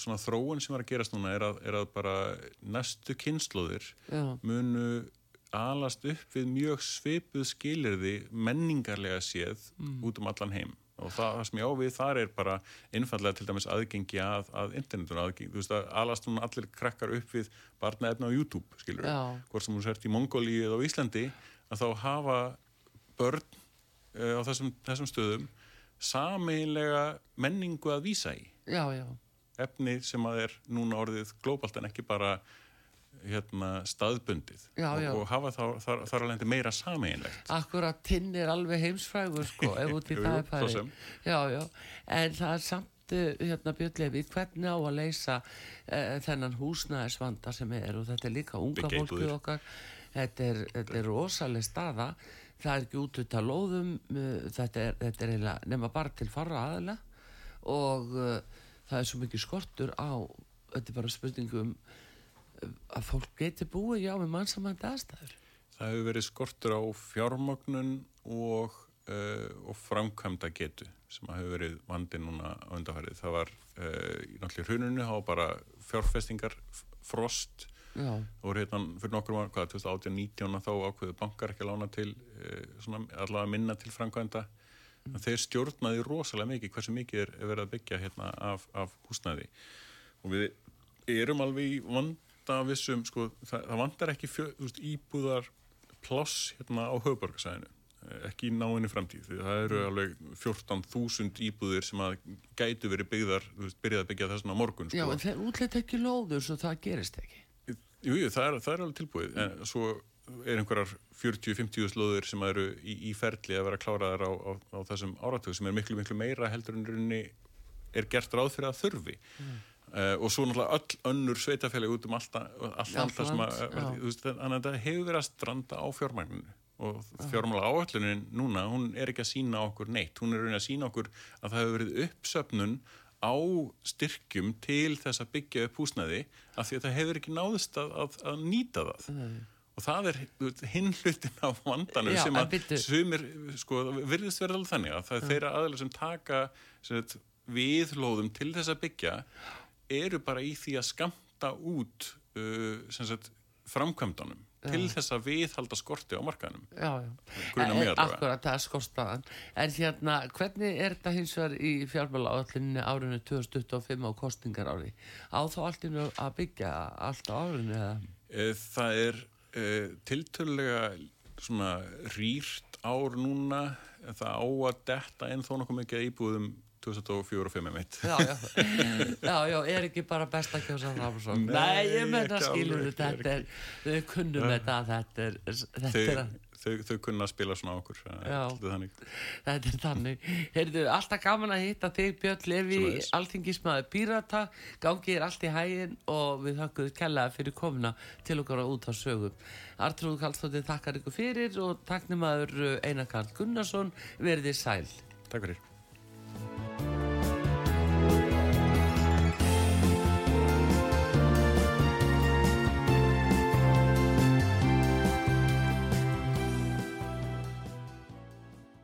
[SPEAKER 2] svona þróun sem er að gerast núna er að, er að bara næstu kynnslóðir munu alast upp við mjög svipuð skilirði menningarlega séð út um allan heim. Og það, það sem ég á við þar er bara einfallega til dæmis aðgengi að, að internetun aðgengi, þú veist að alast núna allir krakkar upp við barnaefna á YouTube skilur
[SPEAKER 1] Já.
[SPEAKER 2] hvort sem þú sért í Mongólíu eða á Íslandi að þá hafa börn uh, á þessum, þessum stöðum sameinlega menningu að vísa í.
[SPEAKER 1] Já, já,
[SPEAKER 2] efni sem að er núna orðið glóbalt en ekki bara hérna, staðbundið
[SPEAKER 1] Já, já.
[SPEAKER 2] Og, og hafa þá, þar, þar alveg meira sameinlegt
[SPEAKER 1] akkurat tinn er alveg heimsfrægur sko, ef út í það er
[SPEAKER 2] sem.
[SPEAKER 1] Já, já, en það er samt uh, hérna Björnlefi, hvernig á að leysa uh, þennan húsnæðisvanda sem er? Og þetta er líka unga
[SPEAKER 2] íbúðir.
[SPEAKER 1] okkar. Þetta er, þetta er rosaleg staða. Það er ekki út út að lóðum. Uh, þetta er, þetta er nema bara til farra aðila. Og uh, það er svo mikið skortur á þetta er bara spurningum að fólk geti búið já með mannsamandi aðstæður.
[SPEAKER 2] Það hefur verið skortur á fjármögnun og, uh, og framkvæmda getu sem hefur verið vandi núna á undarfærið það var uh, í náttúrulega hruninu hafa bara fjárfestingar frost.
[SPEAKER 1] Já,
[SPEAKER 2] og hérna fyrir nokkur var, hvað, 2018-19 þá ákveðu bankar ekki lána til uh, svona, allavega minna til framkvæmda. Þeir stjórnaði rosalega mikið hversu mikið er, er verið að byggja hérna af, af húsnæði. Og við erum alveg í vanda vissum, sko, það, það vandar ekki fjö, veist, íbúðar pláss hérna á höfuborgarsæðinu ekki í náinni framtíð, því það eru alveg 14.000 íbúðir sem að gætu verið byggðar, þú veist, byrjað að byggja þessuna morgun, sko.
[SPEAKER 1] já en þeir útlætt ekki lóður svo það gerist ekki.
[SPEAKER 2] Jú, jú, það er, það er alveg tilbúið. En svo er einhverjar 40-50 slóður sem eru í, í ferli að vera kláraðar á, á, á þessum áratug sem er miklu, miklu meira heldur en rauninni er gert ráð fyrir að þurfi. Mm. og svo náttúrulega öll önnur sveitafélagi út um alltaf, allt
[SPEAKER 1] Allt
[SPEAKER 2] þannig að þetta hefur verið að stranda á fjármagninu. Og fjármála áallunin núna, hún er ekki að sína okkur neitt, hún er raunin að sína okkur að það hefur verið uppsöfnun á styrkjum til þess að byggja upp húsnæði af því að það hefur ekki náðist að, að, að nýta það. Mm. Og það er hinn hlutin af vandanum
[SPEAKER 1] Já,
[SPEAKER 2] sem að sumir, sko, virðist verða alveg þannig að það er þeirra aðeins sem taka sem viðlóðum til þess að byggja eru bara í því að skamta út uh, framkvæmdunum til þess að viðhalda skorti á
[SPEAKER 1] En-
[SPEAKER 2] allavega.
[SPEAKER 1] Akkurat, það er skorstaðan. En hérna, hvernig er þetta hins vegar í fjármála áallinni árinu 2025 á kostingar ári? Á þá allt innu að byggja allt á árinu eða?
[SPEAKER 2] Eh, Það er uh, tiltölulega svona rýrt ár núna en það á að detta en þó nokkuð mikið íbúðum 2004 og 5 mitt
[SPEAKER 1] Já, já, já, já, er ekki bara best að kjósa?
[SPEAKER 2] Nei,
[SPEAKER 1] Nei, ég menna skilur þetta er, við kunnum þetta, þetta er, þetta
[SPEAKER 2] þau,
[SPEAKER 1] er,
[SPEAKER 2] þau, þau kunna að spila svona okkur þannig.
[SPEAKER 1] þetta er þannig. Heyrðu, alltaf gaman að hitta þig, Björn Levi,
[SPEAKER 2] Svoleiðis.
[SPEAKER 1] alþingismæður Pírata, gangið er allt í hæginn og við þakkuðum kellaði fyrir komuna til okkar á út á sögum. Artrúð Kallstóttir þakkar ykkur fyrir og takknum aður Einar Karl Gunnarsson, verðið sæl.
[SPEAKER 2] Takk fyrir